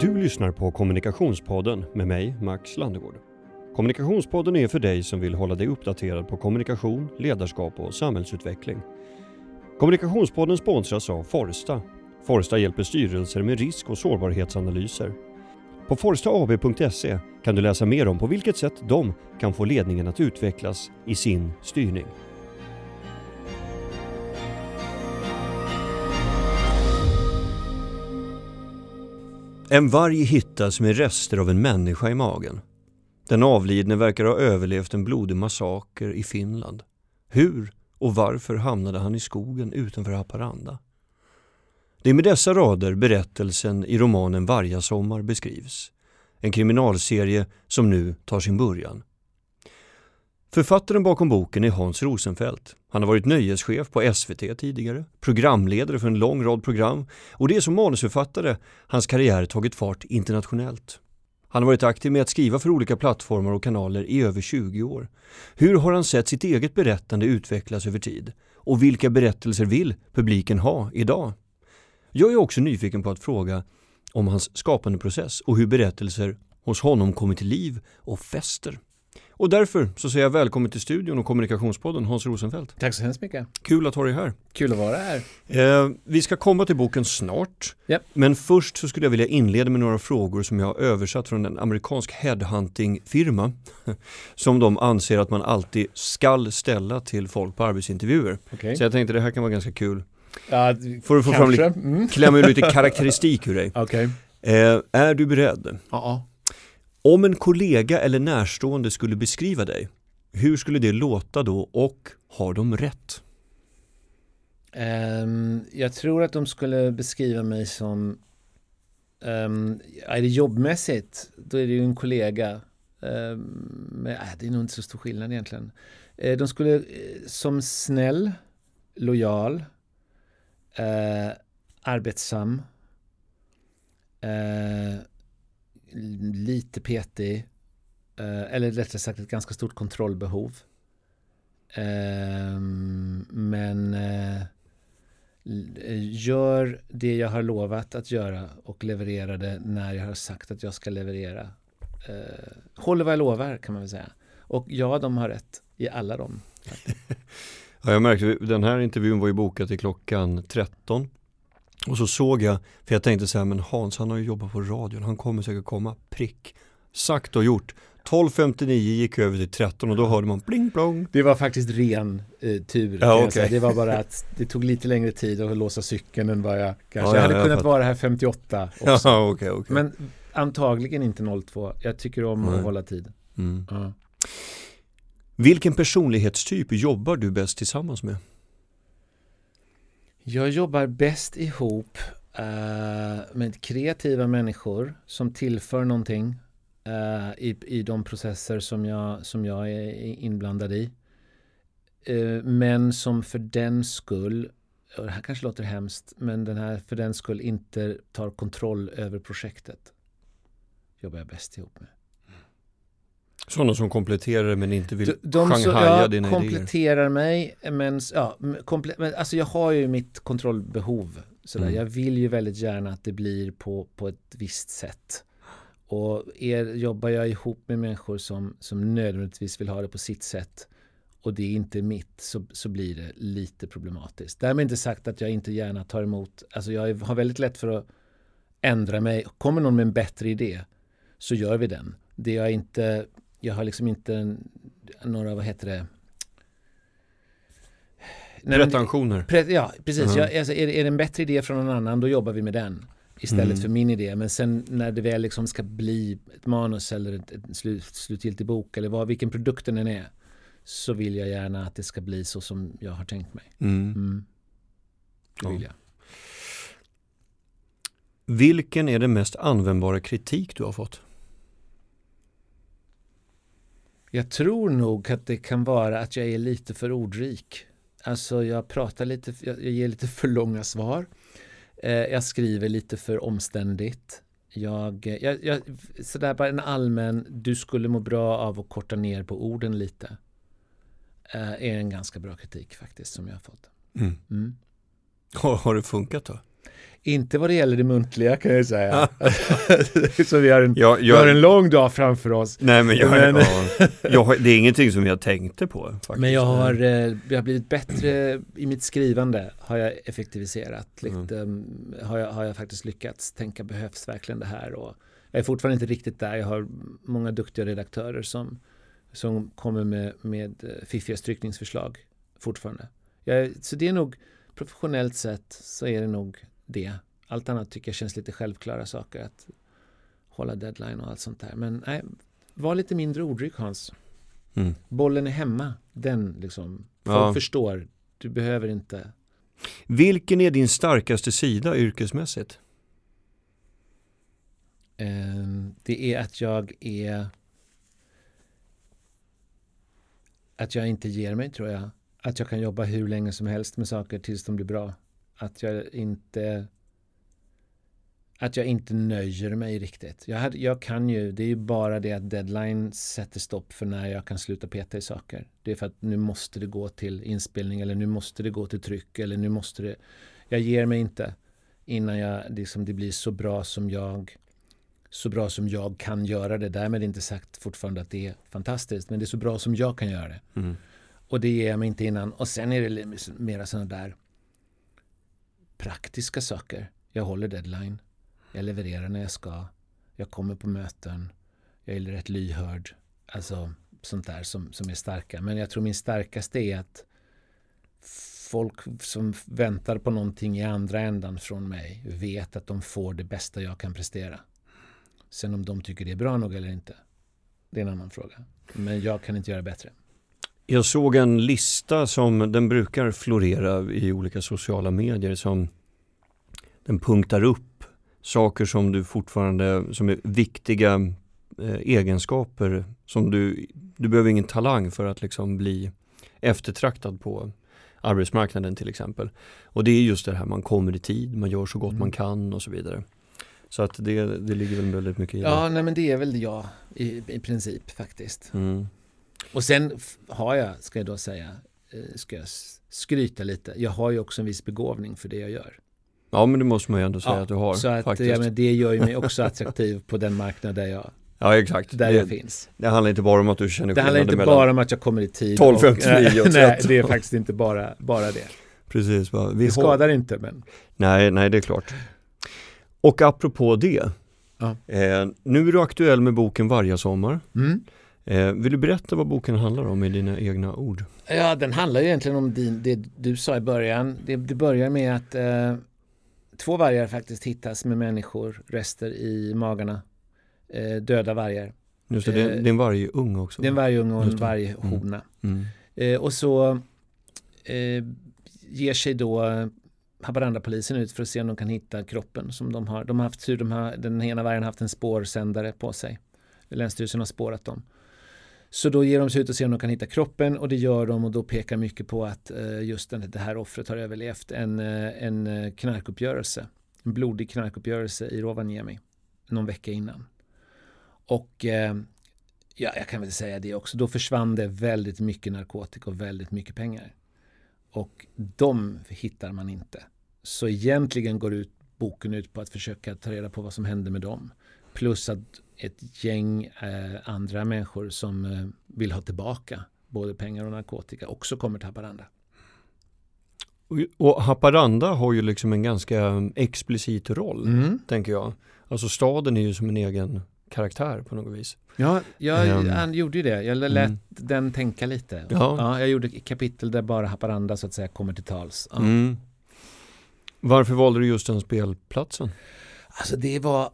Du lyssnar på Kommunikationspodden med mig, Max Landegård. Kommunikationspodden är för dig som vill hålla dig uppdaterad på kommunikation, ledarskap och samhällsutveckling. Kommunikationspodden sponsras av Forsta. Forsta hjälper styrelser med risk och sårbarhetsanalyser. På forstaab.se kan du läsa mer om på vilket sätt de kan få ledningen att utvecklas i sin styrning. En varg hittas med rester av en människa i magen. Den avlidne verkar ha överlevt en blodig massaker i Finland. Hur och varför hamnade han i skogen utanför Haparanda? Det är med dessa rader berättelsen i romanen Vargasommar beskrivs. En kriminalserie som nu tar sin början. Författaren bakom boken är Hans Rosenfeldt. Han har varit nöjeschef på SVT tidigare, programledare för en lång rad program och det är som manusförfattare hans karriär tagit fart internationellt. Han har varit aktiv med att skriva för olika plattformar och kanaler i över 20 år. Hur har han sett sitt eget berättande utvecklas över tid? Och vilka berättelser vill publiken ha idag? Jag är också nyfiken på att fråga om hans skapandeprocess och hur berättelser hos honom kommer till liv och fäster. Och därför så säger jag välkommen till studion och kommunikationspodden Hans Rosenfeldt. Tack så hemskt mycket. Kul att ha dig här. Kul att vara här. Eh, vi ska komma till boken snart. Yep. Men först så skulle jag vilja inleda med några frågor som jag har översatt från en amerikansk headhunting-firma. Som de anser att man alltid skall ställa till folk på arbetsintervjuer. Okay. Så jag tänkte det här kan vara ganska kul. Ja, Får du få fram lite, mm. klämma ur lite karaktäristik ur dig. Okay. Eh, är du beredd? Ja. Om en kollega eller närstående skulle beskriva dig, hur skulle det låta då och har de rätt? Um, jag tror att de skulle beskriva mig som um, är det jobbmässigt, då är det ju en kollega. Um, men äh, det är nog inte så stor skillnad egentligen. Uh, de skulle uh, som snäll, lojal, uh, arbetsam, lite petig, eh, eller rättare sagt ett ganska stort kontrollbehov. Ehm, men eh, gör det jag har lovat att göra och leverera det när jag har sagt att jag ska leverera. Eh, håller vad jag lovar kan man väl säga. Och ja, de har rätt i alla dem. ja, jag märkte, den här intervjun var ju bokad till klockan 13 och så såg jag, för jag tänkte så här, men Hans han har ju jobbat på radion, han kommer säkert komma prick. Sagt och gjort. 12.59 gick över till 13 och då hörde man bling blong. Det var faktiskt ren eh, tur. Ja, okay. Det var bara att det tog lite längre tid att låsa cykeln än vad jag kanske ja, ja, hade jag kunnat vara här 58 också. Ja, okay, okay. Men antagligen inte 02. Jag tycker om Nej. att hålla tid. Mm. Ja. Vilken personlighetstyp jobbar du bäst tillsammans med? Jag jobbar bäst ihop uh, med kreativa människor som tillför någonting uh, i, i de processer som jag, som jag är inblandad i. Uh, men som för den skull, och det här kanske låter hemskt, men den här för den skull inte tar kontroll över projektet. Jobbar jag bäst ihop med. Sådana som kompletterar men inte vill de, de shanghaja ja, dina kompletterar idéer. mig, men, ja, komple men alltså jag har ju mitt kontrollbehov. Sådär. Mm. Jag vill ju väldigt gärna att det blir på, på ett visst sätt. Och er, jobbar jag ihop med människor som, som nödvändigtvis vill ha det på sitt sätt och det är inte mitt så, så blir det lite problematiskt. Därmed inte sagt att jag inte gärna tar emot, alltså jag har väldigt lätt för att ändra mig. Kommer någon med en bättre idé så gör vi den. Det jag inte jag har liksom inte några, vad heter det? Pretensioner. Pre, ja, precis. -huh. jag, alltså, är, är det en bättre idé från någon annan, då jobbar vi med den istället mm. för min idé. Men sen när det väl liksom ska bli ett manus eller ett, ett slut, slutgiltig bok eller vad, vilken produkten den är så vill jag gärna att det ska bli så som jag har tänkt mig. Mm. Mm. Det vill ja. jag. Vilken är den mest användbara kritik du har fått? Jag tror nog att det kan vara att jag är lite för ordrik. Alltså jag pratar lite, jag ger lite för långa svar. Eh, jag skriver lite för omständigt. Jag, jag, jag, sådär bara en allmän, du skulle må bra av att korta ner på orden lite. Eh, är en ganska bra kritik faktiskt som jag har fått. Mm. Mm. Har, har det funkat då? Inte vad det gäller det muntliga kan jag säga. så vi har, en, Jag, vi har en lång dag framför oss. nej men jag, Men- ja, jag, det är ingenting som jag tänkte på. Faktiskt. Men jag har, eh, jag har blivit bättre i mitt skrivande. Har jag effektiviserat. Lite, mm, har, jag, har jag faktiskt lyckats tänka behövs verkligen det här? Och jag är fortfarande inte riktigt där. Jag har många duktiga redaktörer som, som kommer med, med eh, fiffiga strykningsförslag fortfarande. Jag, så det är nog professionellt sett så är det nog det. Allt annat tycker jag känns lite självklara saker. Att hålla deadline och allt sånt där. Men nej, var lite mindre ordryck Hans. Mm. Bollen är hemma. Den liksom. Folk Ja. förstår. Du behöver inte. Vilken är din starkaste sida yrkesmässigt? Ehm, det är att jag är att jag inte ger mig tror jag. Att jag kan jobba hur länge som helst med saker tills de blir bra. Att jag inte att jag inte nöjer mig riktigt. Jag, hade, jag kan ju, det är ju bara det att deadline sätter stopp för när jag kan sluta peta i saker. Det är för att nu måste det gå till inspelning eller nu måste det gå till tryck eller nu måste det. Jag ger mig inte innan jag, liksom, det blir så bra som jag så bra som jag kan göra det. Därmed inte sagt fortfarande att det är fantastiskt, men det är så bra som jag kan göra det. Mm. Och det ger jag mig inte innan. Och sen är det mera sådana där praktiska saker. Jag håller deadline. Jag levererar när jag ska. Jag kommer på möten. Jag är rätt lyhörd. Alltså sånt där som, som är starka. Men jag tror min starkaste är att folk som väntar på någonting i andra ändan från mig vet att de får det bästa jag kan prestera. Sen om de tycker det är bra nog eller inte, det är en annan fråga. Men jag kan inte göra bättre. Jag såg en lista som den brukar florera i olika sociala medier som den punktar upp saker som du fortfarande, som är viktiga eh, egenskaper som du, du behöver ingen talang för att liksom bli eftertraktad på arbetsmarknaden till exempel. Och det är just det här, man kommer i tid, man gör så gott Mm. man kan och så vidare. Så att det, det ligger väl väldigt mycket i Ja, nej men det är väl jag i, i princip faktiskt. det. Mm. Och sen har jag, ska jag då säga, eh, ska jag skryta lite. Jag har ju också en viss begåvning för det jag gör. Ja men det måste man ju ändå säga Ja, att du har. Så att, faktiskt. ja, men det gör ju mig också attraktiv på den marknad där jag, ja exakt. där det, jag finns. det handlar inte bara om att du känner Det handlar inte bara om att jag kommer i tid. 12, och- 59 och Nej, 13. det är faktiskt inte bara, bara det. Precis, va? Vi Det har... skadar inte, men Nej, nej det är klart. Och apropå det. Ja. Eh, nu är du aktuell med boken Varje sommar. mm. Eh, vill du berätta vad boken handlar om i dina egna ord? Ja, den handlar ju egentligen om din, det du sa i början. Det, det börjar med att eh, två vargar faktiskt hittas med människor, rester i magarna. Eh, döda vargar. Just det, det, är- Eh, en varje ung också. Det är en vargunge och en varghona. Mm. Eh, och så eh, ger sig då eh, Haparandapolisen ut för att se om de kan hitta kroppen som de har. De har haft tur, de har, den ena vargen har haft en spårsändare på sig. Länsstyrelsen har spårat dem. Så då ger de sig ut och ser om de kan hitta kroppen och det gör de och då pekar mycket på att eh, just den, det här offret har överlevt en, eh, en eh, knarkuppgörelse. En blodig knarkuppgörelse i Rovaniemi någon vecka innan. Och ja, jag kan väl säga det också. Då försvann det väldigt mycket narkotika och väldigt mycket pengar. Och de hittar man inte. Så egentligen går ut, boken ut på att försöka ta reda på vad som hände med dem. Plus att ett gäng eh, andra människor som eh, vill ha tillbaka både pengar och narkotika också kommer till Haparanda. Och, och Haparanda har ju liksom en ganska explicit roll, Mm. tänker jag. Alltså staden är ju som en egen karaktär på något vis. Ja, jag, Ehm. han gjorde ju det. Jag lät Mm. den tänka lite. Ja. jag gjorde kapitel där bara Haparanda så att säga kommer till tals. Ja. Mm. Varför valde du just den spelplatsen? Alltså det var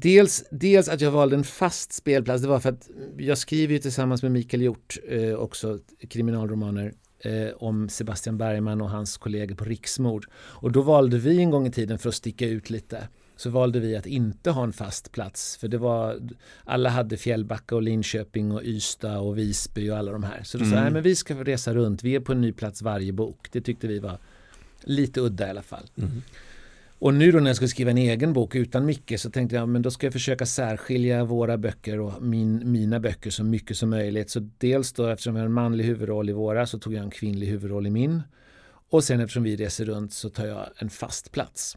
dels, dels att jag valde en fast spelplats. Det var för att jag skriver ju tillsammans med Mikael Hjort eh, också kriminalromaner eh, om Sebastian Bergman och hans kollegor på Riksmord. Och då valde vi en gång i tiden för att sticka ut lite så valde vi att inte ha en fast plats för det var alla hade Fjällbacka och Linköping och Ystad och Visby och alla de här. Så då sa Mm. jag, "Nej, men vi ska resa runt, vi är på en ny plats varje bok. Det tyckte vi var lite udda i alla fall. Mm. Och nu då när jag skulle skriva en egen bok utan Micke så tänkte jag men då ska jag försöka särskilja våra böcker och min, mina böcker så mycket som möjligt. Så dels då eftersom jag har en manlig huvudroll i våra så tog jag en kvinnlig huvudroll i min. Och sen eftersom vi reser runt så tar jag en fast plats.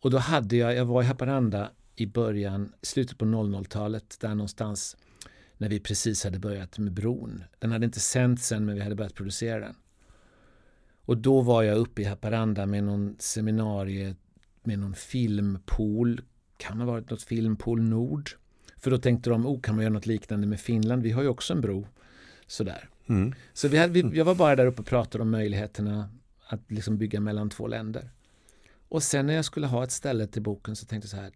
Och då hade jag, jag var i Haparanda i början, slutet på 00-talet, där någonstans när vi precis hade börjat med bron. Den hade inte sänts än men vi hade börjat producera den. Och då var jag uppe i Haparanda med någon seminarie med någon filmpool. Kan ha varit något filmpool Nord? För då tänkte de, oh, kan man göra något liknande med Finland? Vi har ju också en bro. Sådär. Mm. Så vi hade, vi, jag var bara där uppe och pratade om möjligheterna att liksom bygga mellan två länder. Och sen när jag skulle ha ett ställe till boken så tänkte jag så här,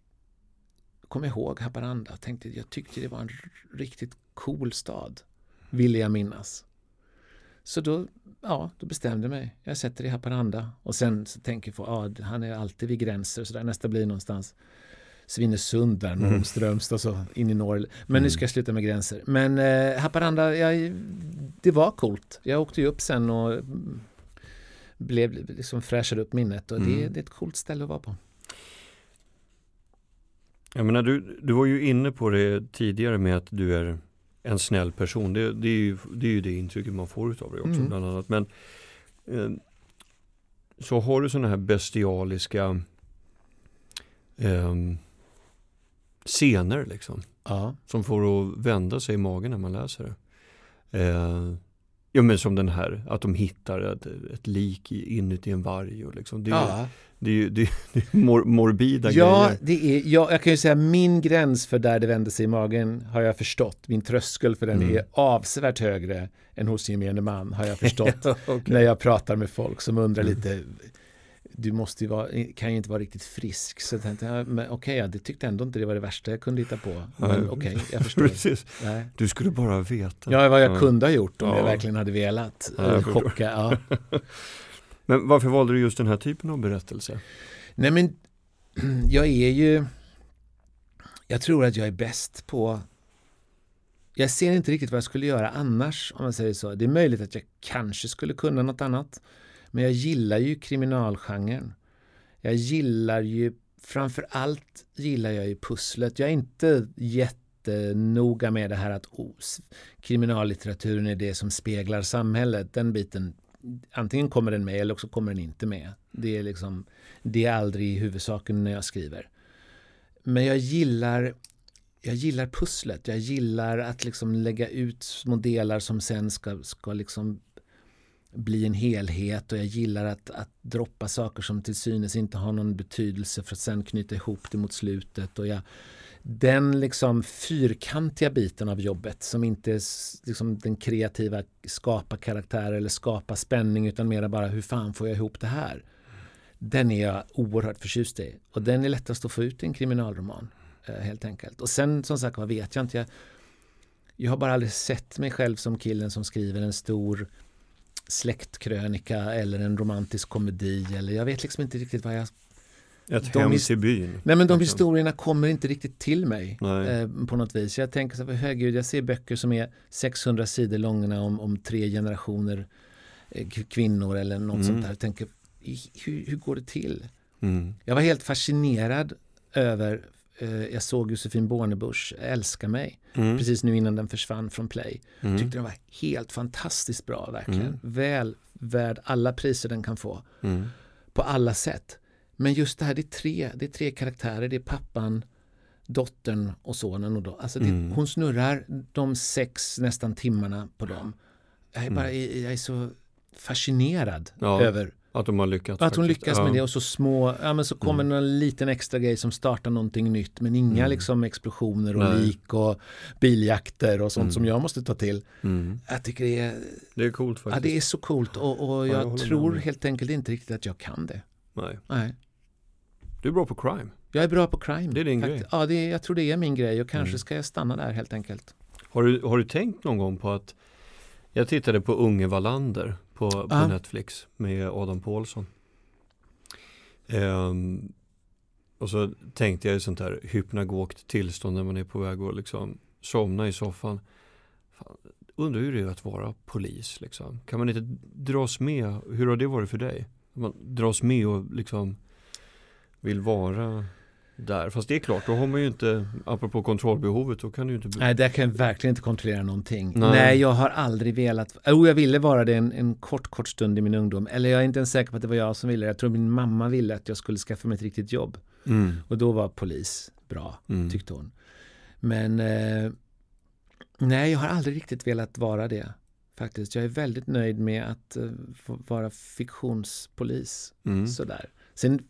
kom ihåg Haparanda. Tänkte, jag tyckte det var en riktigt cool stad, ville jag minnas. Så då, ja, då bestämde jag mig. Jag sätter i Haparanda och sen så tänker jag på, ja, han är alltid vid gränser så där. Nästa blir någonstans Svinesund där, mm. Strömstad och så in i norr. Men mm. nu ska jag sluta med gränser. Men eh, Haparanda, jag, det var coolt. Jag åkte ju upp sen och blev liksom fräschade upp minnet och mm. det, det är ett coolt ställe att vara på. Jag menar, du, du var ju inne på det tidigare med att du är en snäll person. Det, det, är, ju, det är ju det intrycket man får av dig också mm. bland annat. Men eh, så har du sådana här bestialiska eh, scener liksom. Ja. Som får att vända sig i magen när man läser det. Eh, Ja men som den här, att de hittar ett, ett lik inuti en varg. Och liksom. det, är, ja. det, är, det, är, det är mor, morbida ja, grejer. Det är, ja, jag kan ju säga min gräns för där det vänder sig i magen har jag förstått. Min tröskel för den mm. är avsevärt högre än hos gemene man har jag förstått. okay. När jag pratar med folk som undrar mm. lite du måste ju vara, kan ju inte vara riktigt frisk. Så jag tänkte, ja, men okej, okay, ja, det tyckte ändå inte det var det värsta jag kunde hitta på. Men okej, okay, jag förstår. Precis. Nej. Du skulle bara veta. Ja, vad jag ja. kunde ha gjort om ja. jag verkligen hade velat. Ja, chocka, ja. men varför valde du just den här typen av berättelse? Nej, men jag är ju, jag tror att jag är bäst på jag ser inte riktigt vad jag skulle göra annars om man säger så. Det är möjligt att jag kanske skulle kunna något annat. Men jag gillar ju kriminalgenren. Jag gillar ju, framför allt gillar jag ju pusslet. Jag är inte jättenoga med det här att oh, kriminallitteraturen är det som speglar samhället. Den biten, antingen kommer den med eller också kommer den inte med. Det är liksom, det är aldrig huvudsaken när jag skriver. Men jag gillar jag gillar pusslet. Jag gillar att liksom lägga ut små delar som sen ska, ska liksom bli en helhet och jag gillar att, att droppa saker som till synes inte har någon betydelse för att sen knyta ihop det mot slutet. Och jag, den liksom fyrkantiga biten av jobbet som inte är liksom den kreativa skapa karaktär eller skapa spänning utan mera bara hur fan får jag ihop det här? Den är jag oerhört förtjust i och den är lättast att få ut i en kriminalroman eh, helt enkelt. Och sen som sagt vad vet jag inte. Jag, jag har bara aldrig sett mig själv som killen som skriver en stor släktkrönika eller en romantisk komedi eller jag vet liksom inte riktigt vad jag ett hem till byn. Nej men de liksom. historierna kommer inte riktigt till mig eh, på något vis. Jag tänker så här, herregud, jag ser böcker som är 600 sidor långa om, om tre generationer eh, kvinnor eller något mm. sånt där. Jag tänker, hur, hur går det till? Mm. Jag var helt fascinerad över jag såg Josefin Bornebusch Älska mig mm. precis nu innan den försvann från Play. Mm. Tyckte den var helt fantastiskt bra verkligen. Mm. Väl värd alla priser den kan få. Mm. På alla sätt. Men just det här, det är tre, det är tre karaktärer. Det är pappan, dottern och sonen. Och då. Alltså det, mm. Hon snurrar de sex nästan timmarna på dem. Jag är, bara, mm. jag är så fascinerad ja. över att de har lyckats. Att hon lyckas ja. med det och så små, ja men så kommer mm. en liten extra grej som startar någonting nytt men inga mm. liksom explosioner och Nej. lik och biljakter och sånt mm. som jag måste ta till. Mm. Jag tycker det är Det är coolt faktiskt. Ja det är så coolt och, och jag, jag tror helt enkelt inte riktigt att jag kan det. Nej. Nej. Du är bra på crime. Jag är bra på crime. Det är din grej. Ja, det, jag tror det är min grej och kanske mm. ska jag stanna där helt enkelt. Har du, har du tänkt någon gång på att jag tittade på Unge Wallander på, på ah. Netflix med Adam Pålsson. Um, och så tänkte jag i sånt här hypnagogt tillstånd när man är på väg att liksom somna i soffan. Fan, undrar hur det är att vara polis liksom. Kan man inte dras med? Hur har det varit för dig? Man dras med och liksom vill vara där. Fast det är klart, då har man ju inte, apropå kontrollbehovet, då kan du inte... Nej, där kan jag verkligen inte kontrollera någonting. Nej. Nej, jag har aldrig velat, jo jag ville vara det en, en kort, kort stund i min ungdom. Eller jag är inte ens säker på att det var jag som ville det. Jag tror min mamma ville att jag skulle skaffa mig ett riktigt jobb. Mm. Och då var polis bra, Mm. tyckte hon. Men eh, nej, jag har aldrig riktigt velat vara det. Faktiskt. Jag är väldigt nöjd med att få vara fiktionspolis. Mm. Sådär. Sen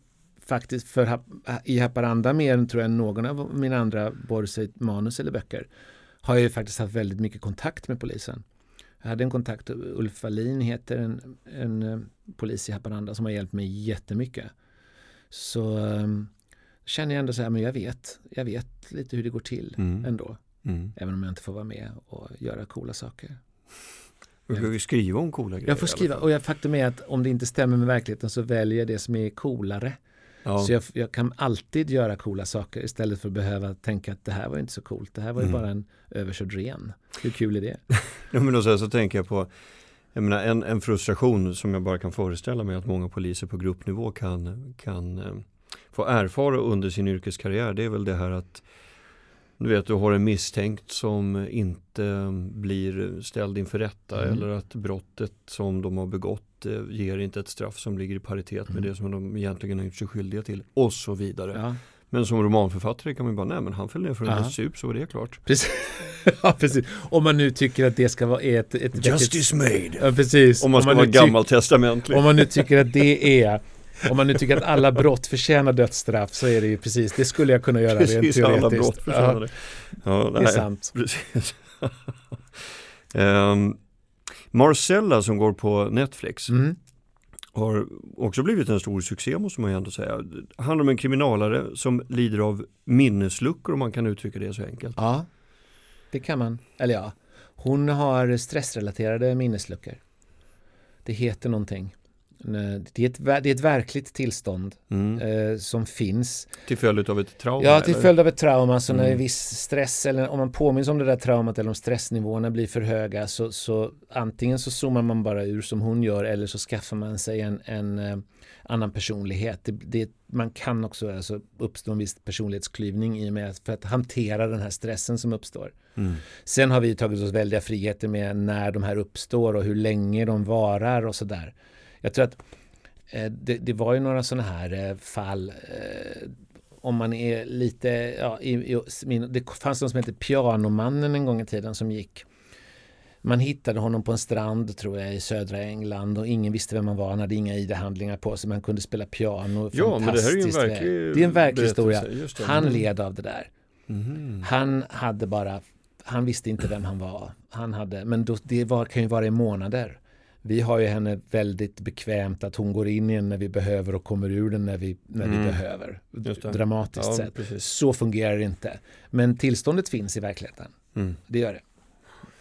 faktiskt för i Haparanda mer än tror jag någon av mina andra, vare sig manus eller böcker, har jag ju faktiskt haft väldigt mycket kontakt med polisen. Jag hade en kontakt, Ulf Wallin heter en, en eh, polis i Haparanda som har hjälpt mig jättemycket. Så um, känner jag ändå så här, men jag vet, jag vet lite hur det går till Mm. ändå. Mm. Även om jag inte får vara med och göra coola saker. Du ju skriva om coola grejer. Jag får skriva, och jag, faktum är att om det inte stämmer med verkligheten så väljer jag det som är coolare. Ja. Så jag, jag kan alltid göra coola saker istället för att behöva tänka att det här var inte så coolt. Det här var ju Mm. bara en överkörd ren. Hur kul är det? Ja, men och sen så tänker jag på jag menar, en, en frustration som jag bara kan föreställa mig att många poliser på gruppnivå kan, kan eh, få erfara under sin yrkeskarriär. Det är väl det här att du vet, du har en misstänkt som inte blir ställd inför rätta Mm. eller att brottet som de har begått eh, ger inte ett straff som ligger i paritet med Mm. det som de egentligen har gjort sig skyldiga till och så vidare. Ja, Men som romanförfattare kan man bara, nej men han föll ner från en Ja. hästsup så var det klart. precis. ja, precis. Om man nu tycker att det ska vara ett, ett Justice made! Ja, precis. Om man ska nu vara tyck- gammaltestamentlig. Om man nu tycker att det är om man nu tycker att alla brott förtjänar dödsstraff så är det ju precis, det skulle jag kunna göra rent Precis, teoretiskt. alla brott förtjänar ja, det. Ja, det är sant. precis. Ehm, Marcella som går på Netflix Mm. har också blivit en stor succé måste man ju ändå säga. Det handlar om en kriminalare som lider av minnesluckor om man kan uttrycka det så enkelt. Ja, det kan man. Eller ja, hon har stressrelaterade minnesluckor. Det heter någonting. Det är ett, det är ett verkligt tillstånd Mm. eh, som finns. Till följd av ett trauma? Ja, till eller? följd av ett trauma, så när Mm. viss stress eller om man påminns om det där traumat eller om stressnivåerna blir för höga så, så antingen så zoomar man bara ur som hon gör eller så skaffar man sig en, en eh, annan personlighet. Det, det, man kan också alltså, uppstå en viss personlighetsklyvning i och med att, för att hantera den här stressen som uppstår. Mm. Sen har vi tagit oss väldiga friheter med när de här uppstår och hur länge de varar och sådär. Jag tror att eh, det, det var ju några sådana här eh, fall eh, om man är lite, ja, i, i, det fanns någon som hette Pianomannen en gång i tiden som gick. Man hittade honom på en strand tror jag i södra England och ingen visste vem han var. Han hade inga ID-handlingar på sig men han kunde spela piano. Ja, men det här är ju en verklig Det är en verklig historia. det. Han Mm. led av det där. Mhm. Han hade bara, han visste inte vem han var. Han hade, men då, det var, kan ju vara i månader. Vi har ju henne väldigt bekvämt att hon går in i den när vi behöver och kommer ur den när vi, när Mm. vi behöver. Dramatiskt Ja, sett. precis. Så fungerar det inte. Men tillståndet finns i verkligheten. Mm. Det gör det.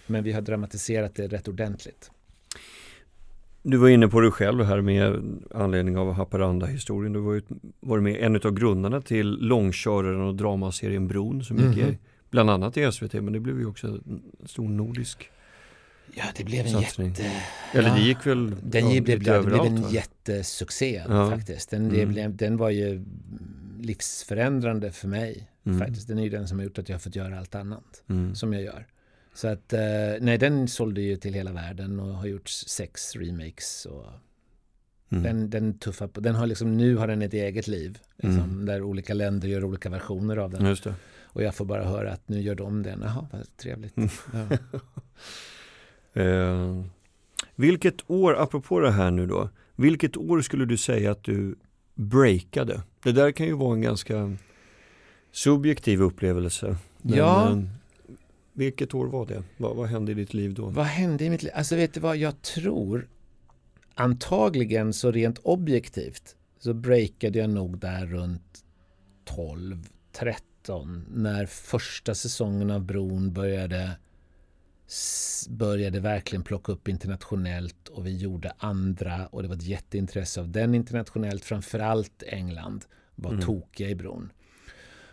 Men vi har dramatiserat det rätt ordentligt. Du var inne på det själv här med anledning av Haparanda-historien. Du var ju var med en av grundarna till långköraren och dramaserien Bron som gick Mhm. i, bland annat i SVT men det blev ju också en stor nordisk Ja, det blev en satsning. jätte... Eller ja. det gick väl Den ja, blev, det blev en va? jättesuccé Ja. faktiskt. Den, det Mm. blev, den var ju livsförändrande för mig. Mm. faktiskt. Den är ju den som har gjort att jag har fått göra allt annat Mm. som jag gör. Så att, eh, nej den sålde ju till hela världen och har gjort sex remakes. Och Mm. den, den tuffar på, den har liksom, nu har den ett eget liv. Liksom, Mm. Där olika länder gör olika versioner av den. Just det. Och jag får bara höra att nu gör de den. Jaha, vad trevligt. Mm. Ja. Eh, vilket år, apropå det här nu då, vilket år skulle du säga att du breakade? Det där kan ju vara en ganska subjektiv upplevelse. Men, Ja. eh, vilket år var det? Vad, vad hände i ditt liv då? Vad hände i mitt liv? Alltså vet du vad, jag tror antagligen så rent objektivt så breakade jag nog där runt 12, 13 när första säsongen av Bron började började verkligen plocka upp internationellt och vi gjorde andra och det var ett jätteintresse av den internationellt, framförallt England var Mm. tokiga i bron.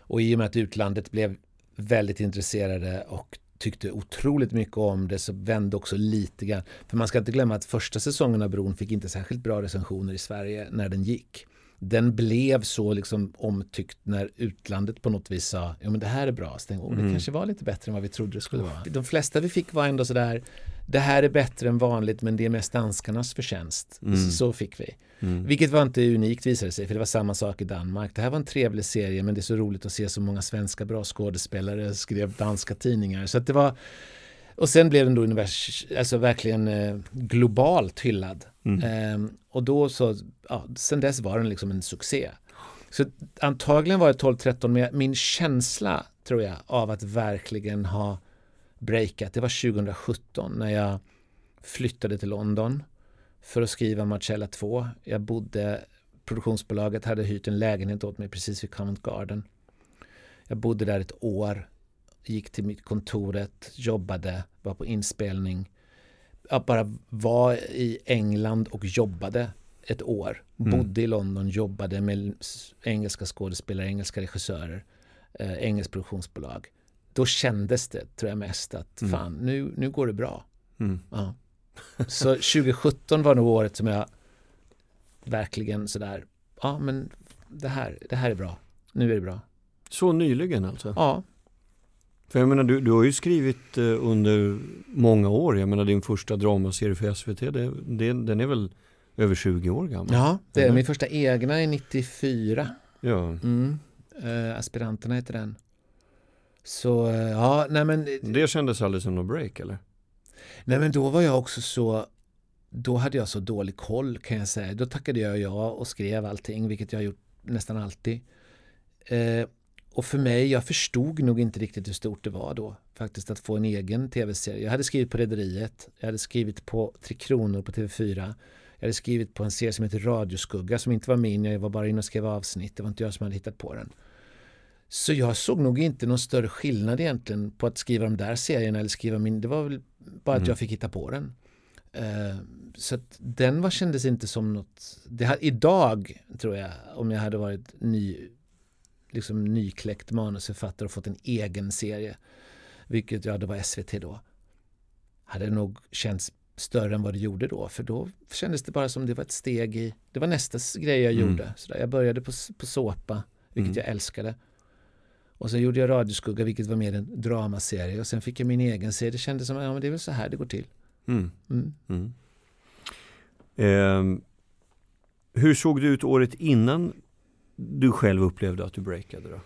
Och i och med att utlandet blev väldigt intresserade och tyckte otroligt mycket om det så vände också lite grann. För man ska inte glömma att första säsongen av Bron fick inte särskilt bra recensioner i Sverige när den gick. Den blev så liksom omtyckt när utlandet på något vis sa ja men det här är bra, så tänkte, oh, det Mm. kanske var lite bättre än vad vi trodde det skulle vara. De flesta vi fick var ändå sådär det här är bättre än vanligt men det är mest danskarnas förtjänst. Mm. Så, så fick vi. Mm. Vilket var inte unikt visade sig för det var samma sak i Danmark. Det här var en trevlig serie men det är så roligt att se så många svenska bra skådespelare skrev danska tidningar. Så att det var och sen blev den då univers, alltså verkligen eh, globalt hyllad. Mm. Ehm, och då så, ja, sen dess var den liksom en succé. Så antagligen var det 12-13, men min känsla tror jag av att verkligen ha breakat, det var 2017 när jag flyttade till London för att skriva Marcella 2. Jag bodde, produktionsbolaget hade hyrt en lägenhet åt mig precis vid Covent Garden. Jag bodde där ett år, gick till mitt kontoret, jobbade, var på inspelning. Jag bara var i England och jobbade ett år. Mm. Bodde i London, jobbade med engelska skådespelare, engelska regissörer, eh, engelskt produktionsbolag. Då kändes det, tror jag mest, att Mm. fan, nu, nu går det bra. Mm. Ja. Så 2017 var nog året som jag verkligen sådär, ja men det här, det här är bra. Nu är det bra. Så nyligen alltså? Ja, För jag menar, du, du har ju skrivit eh, under många år. Jag menar din första dramaserie för SVT, det, det, den är väl över 20 år gammal? ja det är min första egna är 94. Ja. Mm. Eh, aspiranterna heter den. Så eh, ja, nej men, Det kändes aldrig som någon break eller? nej men då var jag också så då hade jag så dålig koll kan jag säga. Då tackade jag ja och skrev allting, vilket jag har gjort nästan alltid. Eh, och för mig, jag förstod nog inte riktigt hur stort det var då, faktiskt att få en egen tv-serie. Jag hade skrivit på Rederiet, jag hade skrivit på Tre Kronor på TV4, jag hade skrivit på en serie som heter Radioskugga som inte var min, jag var bara inne och skrev avsnitt, det var inte jag som hade hittat på den. Så jag såg nog inte någon större skillnad egentligen på att skriva de där serierna eller skriva min, det var väl bara att Mm. jag fick hitta på den. Eh, så att den var, kändes inte som något, det här, idag tror jag, om jag hade varit ny, liksom nykläckt manusförfattare och fått en egen serie, vilket ja, det var SVT då, hade nog känts större än vad det gjorde då, för då kändes det bara som det var ett steg i, det var nästa grej jag Mm. gjorde. Så där, jag började på, på såpa, vilket Mm. jag älskade. Och sen gjorde jag Radioskugga, vilket var mer en dramaserie. Och sen fick jag min egen serie. Det kändes som, ja men det är väl så här det går till. Mm. Ehm, hur såg det ut året innan du själv upplevde att du breakade då?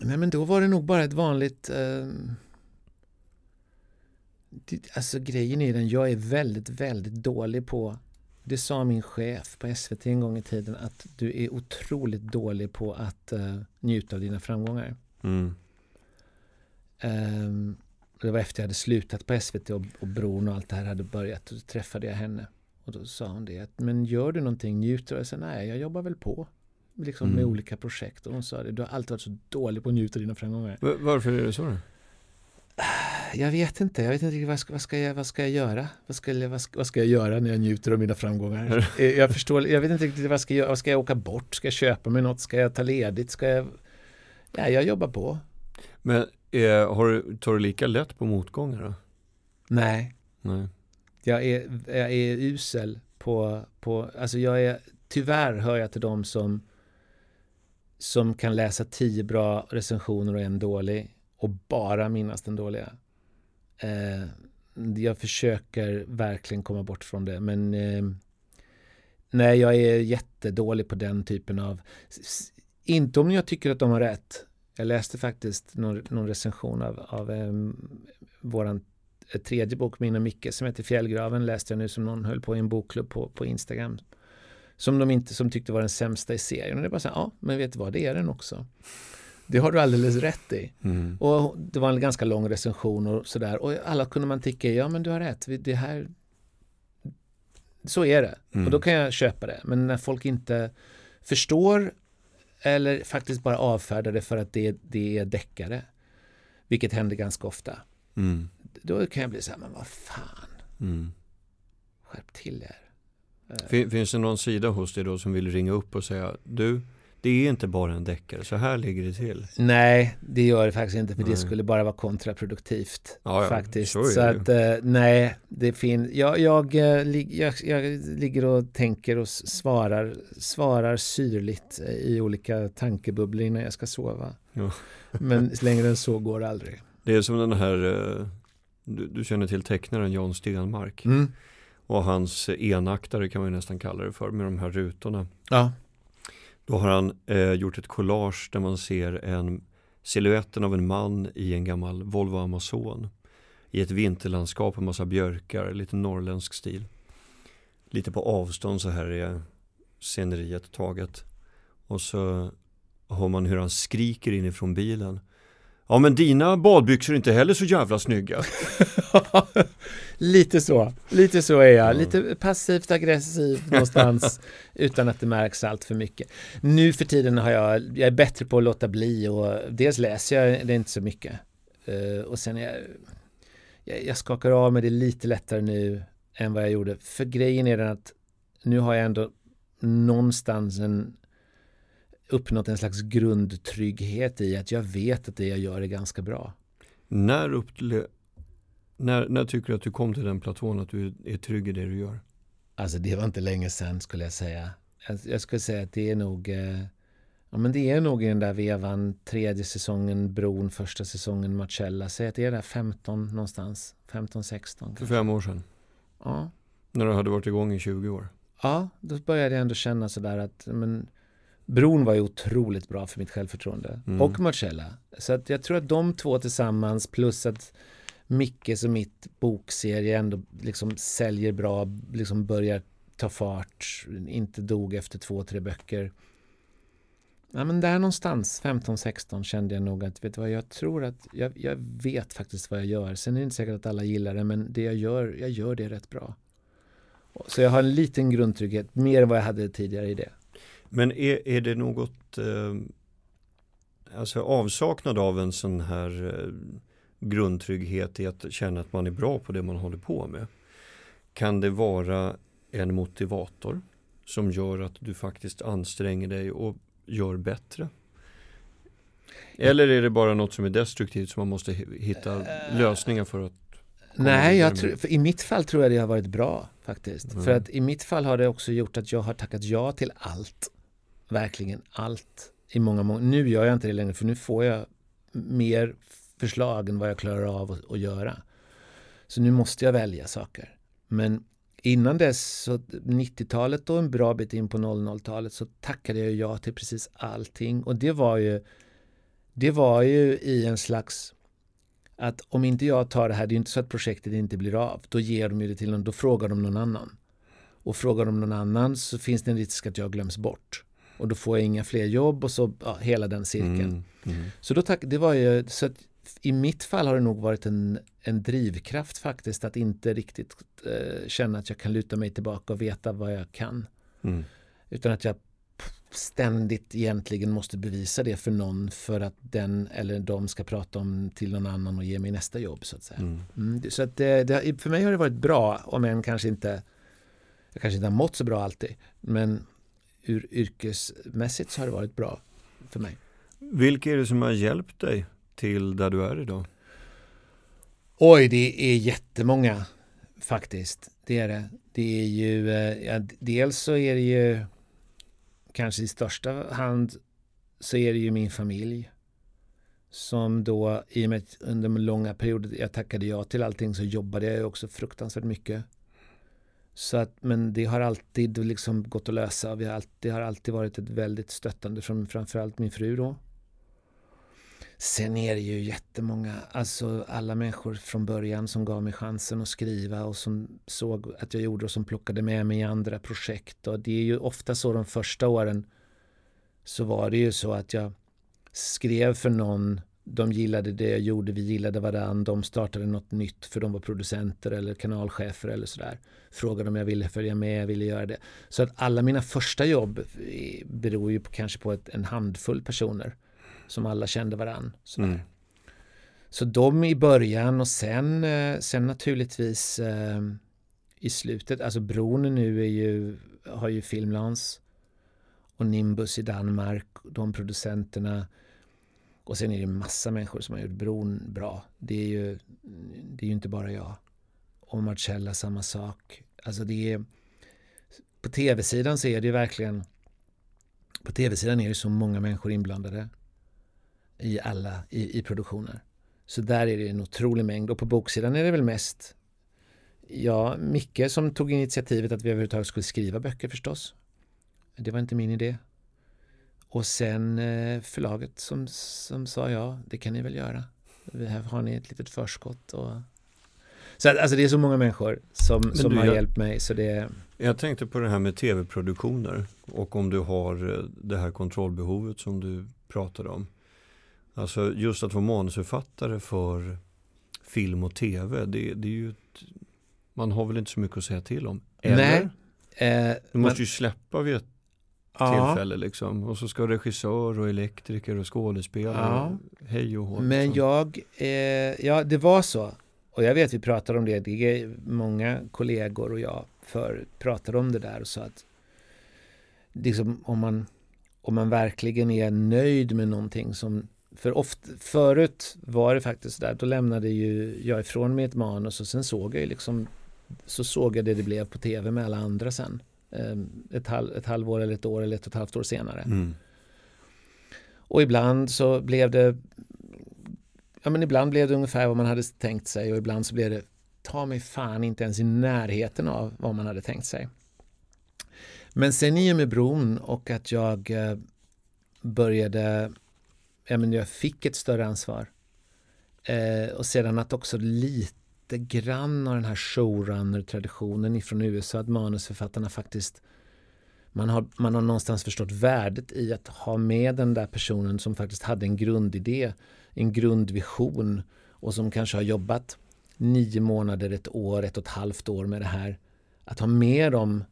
Nej men då var det nog bara ett vanligt eh, Alltså grejen är den, jag är väldigt, väldigt dålig på Det sa min chef på SVT en gång i tiden att du är otroligt dålig på att eh, njuta av dina framgångar. Mm. Ehm, det var efter jag hade slutat på SVT och, och bron och allt det här hade börjat. Och då träffade jag henne. Och då sa hon det. Att, men gör du någonting, njuter du? Jag sa nej, jag jobbar väl på. Liksom med Mm. olika projekt. Och hon sa det, du har alltid varit så dålig på att njuta av dina framgångar. Va- Varför är det så då? Jag vet inte, jag vet inte riktigt vad ska, vad ska, jag, vad ska jag göra? Vad ska, jag- vad, ska, vad ska jag göra när jag njuter av mina framgångar? Eh, jag förstår, jag vet inte riktigt vad jag ska göra. Vad ska jag åka bort? Ska jag köpa mig något? Ska jag ta ledigt? Ska jag... Ja, jag jobbar på. Men eh, har du, tar du lika lätt på motgångar då? Nej, Nej. Jag är, jag är usel på, på, alltså jag är, tyvärr hör jag till dem som som kan läsa tio bra recensioner och en dålig och bara minnas den dåliga. Eh, jag försöker verkligen komma bort från det men eh, nej, jag är jättedålig på den typen av inte om jag tycker att de har rätt. Jag läste faktiskt någon, någon recension av, av eh, våran ett tredje bok med och Micke som heter Fjällgraven läste jag nu som någon höll på i en bokklubb på, på Instagram. Som de inte som tyckte var den sämsta i serien. Och det är bara så här, ja, men vet du vad, det är den också. Det har du alldeles rätt i. Mm. Och det var en ganska lång recension och sådär. Och alla kunde man tycka, ja men du har rätt, det här så är det. Mm. Och då kan jag köpa det. Men när folk inte förstår eller faktiskt bara avfärdar det för att det, det är deckare, vilket händer ganska ofta, Mm. Då kan jag bli så här, men vad fan, Mm. skärp till er. Eh, Fin- Finns det någon sida hos dig då som vill ringa upp och säga du, det är inte bara en deckare, så här ligger det till. Nej, det gör det faktiskt inte för Nej. det skulle bara vara kontraproduktivt. Ja, faktiskt. så Så, att eh, nej, det finns, jag, jag, eh, jag, jag ligger och tänker och svarar, svarar syrligt i olika tankebubblor innan jag ska sova. Ja. Men längre än så går det aldrig. Det är som den här, du, du känner till tecknaren Jan Stenmark. Mm. Och hans enaktare kan man nästan kalla det för, med de här rutorna. Ja. Då har han eh, gjort ett collage där man ser en siluetten av en man i en gammal Volvo Amazon. I ett vinterlandskap, en massa björkar, lite norrländsk stil. Lite på avstånd så här är sceneriet taget. Och så hör man hur han skriker inifrån bilen. Ja men dina badbyxor är inte heller så jävla snygga. lite så, lite så är jag. Ja. Lite passivt aggressiv någonstans utan att det märks allt för mycket. Nu för tiden har jag, jag är bättre på att låta bli och dels läser jag det inte så mycket. Eh, och sen är jag, jag, jag skakar av mig det lite lättare nu än vad jag gjorde. För grejen är den att nu har jag ändå någonstans en uppnått en slags grundtrygghet i att jag vet att det jag gör är ganska bra. När, upple- när, när tycker du att du kom till den platån att du är trygg i det du gör? Alltså det var inte länge sedan skulle jag säga. Jag, jag skulle säga att det är nog eh, Ja men det är nog i den där vevan tredje säsongen Bron, första säsongen Marcella. Säg att det är där 15 någonstans. 15-16 För fem år sedan. Ja. När du hade varit igång i 20 år. ja, då började jag ändå känna sådär att men, Bron var ju otroligt bra för mitt självförtroende. Mm. Och Marcella. Så att jag tror att de två tillsammans plus att Mickes och mitt bokserie ändå liksom säljer bra, liksom börjar ta fart, inte dog efter två, tre böcker. Ja men där någonstans, 15-16 kände jag nog att, vet du vad, jag tror att jag, jag vet faktiskt vad jag gör. Sen är det inte säkert att alla gillar det, men det jag gör, jag gör det rätt bra. Så jag har en liten grundtrygghet, mer än vad jag hade tidigare i det. Men är, är det något, eh, alltså avsaknad av en sån här eh, grundtrygghet i att känna att man är bra på det man håller på med. Kan det vara en motivator som gör att du faktiskt anstränger dig och gör bättre? Eller är det bara något som är destruktivt som man måste hi- hitta lösningar för att Nej, jag tror, i mitt fall tror jag det har varit bra faktiskt. Mm. För att i mitt fall har det också gjort att jag har tackat ja till allt. Verkligen allt. I många, många, nu gör jag inte det längre för nu får jag mer förslag än vad jag klarar av att, att göra. Så nu måste jag välja saker. Men innan dess, så 90-talet och en bra bit in på 00-talet så tackade jag ja till precis allting. Och det var ju det var ju i en slags att om inte jag tar det här, det är inte så att projektet inte blir av, då ger de ju det till någon, då frågar de någon annan. Och frågar de någon annan så finns det en risk att jag glöms bort. Och då får jag inga fler jobb och så ja, hela den cirkeln. Mm, mm. Så då tack, det var ju, så att i mitt fall har det nog varit en, en drivkraft faktiskt att inte riktigt eh, känna att jag kan luta mig tillbaka och veta vad jag kan. Mm. Utan att jag ständigt egentligen måste bevisa det för någon för att den eller de ska prata om till någon annan och ge mig nästa jobb så att säga. Mm. Mm, så att det, det, för mig har det varit bra om än kanske inte jag kanske inte har mått så bra alltid men ur yrkesmässigt så har det varit bra för mig. Vilka är det som har hjälpt dig till där du är idag? Oj, det är jättemånga faktiskt. Det är det. Det är ju, eh, ja, dels så är det ju kanske i största hand så är det ju min familj som då i och med att under långa perioder jag tackade ja till allting så jobbade jag också fruktansvärt mycket. Så att, men det har alltid liksom gått att lösa. Vi har alltid, det har alltid varit ett väldigt stöttande från framförallt min fru då. Sen är det ju jättemånga, alltså alla människor från början som gav mig chansen att skriva och som såg att jag gjorde och som plockade med mig i andra projekt. Och det är ju ofta så de första åren så var det ju så att jag skrev för någon, de gillade det jag gjorde, vi gillade varandra, de startade något nytt för de var producenter eller kanalchefer eller sådär. Frågade om jag ville följa med, jag ville göra det. Så att alla mina första jobb eh, beror ju på, kanske på ett, en handfull personer som alla kände varann. Sådär. Mm. Så de i början och sen, eh, sen naturligtvis eh, i slutet, alltså bron nu är ju, har ju filmlans och Nimbus i Danmark, de producenterna. Och sen är det massa människor som har gjort bron bra. Det är ju, det är ju inte bara jag. Och Marcella samma sak. Alltså det är, på tv-sidan så är det ju verkligen, på tv-sidan är det så många människor inblandade i alla, i, i produktioner. Så där är det en otrolig mängd och på boksidan är det väl mest Ja, Micke som tog initiativet att vi överhuvudtaget skulle skriva böcker förstås. Det var inte min idé. Och sen eh, förlaget som, som sa ja, det kan ni väl göra. Här har ni ett litet förskott. Och... Så att, alltså det är så många människor som, som du, har jag, hjälpt mig. Så det... Jag tänkte på det här med tv-produktioner och om du har eh, det här kontrollbehovet som du pratade om. Alltså just att vara manusförfattare för film och tv, det, det är ju ett, man har väl inte så mycket att säga till om? Eller? Nej. Eh, du måste men, ju släppa vid ett ja. tillfälle liksom. Och så ska regissör och elektriker och skådespelare, ja. hej och hå. Men liksom. jag, eh, ja det var så. Och jag vet vi pratade om det, det är många kollegor och jag för pratade om det där och sa att liksom, om, man, om man verkligen är nöjd med någonting som för ofta, förut var det faktiskt där, då lämnade ju jag ifrån mig ett manus och sen såg jag ju liksom så såg jag det det blev på tv med alla andra sen. Ehm, ett, halv, ett halvår eller ett år eller ett och ett halvt år senare. Mm. Och ibland så blev det Ja men ibland blev det ungefär vad man hade tänkt sig och ibland så blev det ta mig fan inte ens i närheten av vad man hade tänkt sig. Men sen i och med bron och att jag eh, började ja, men jag fick ett större ansvar. Eh, och sedan att också lite grann av den här showrunner-traditionen ifrån USA, att manusförfattarna faktiskt man har, man har någonstans förstått värdet i att ha med den där personen som faktiskt hade en grundidé, en grundvision och som kanske har jobbat nio månader, ett år, ett och ett halvt år med det här. Att ha med dem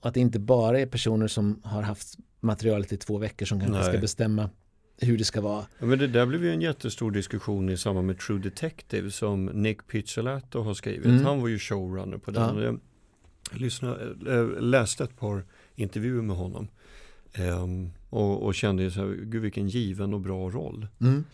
och att det inte bara är personer som har haft materialet i två veckor som kanske Nej. ska bestämma hur det ska vara. Ja, men det där blev ju en jättestor diskussion i samband med True Detective som Nick Pizzolatto har skrivit. Mm. Han var ju showrunner på den. Ja. Jag, lyssnade, äh, läste ett par intervjuer med honom. Um, och, och, kände så här, gud vilken given och bra roll. Mm.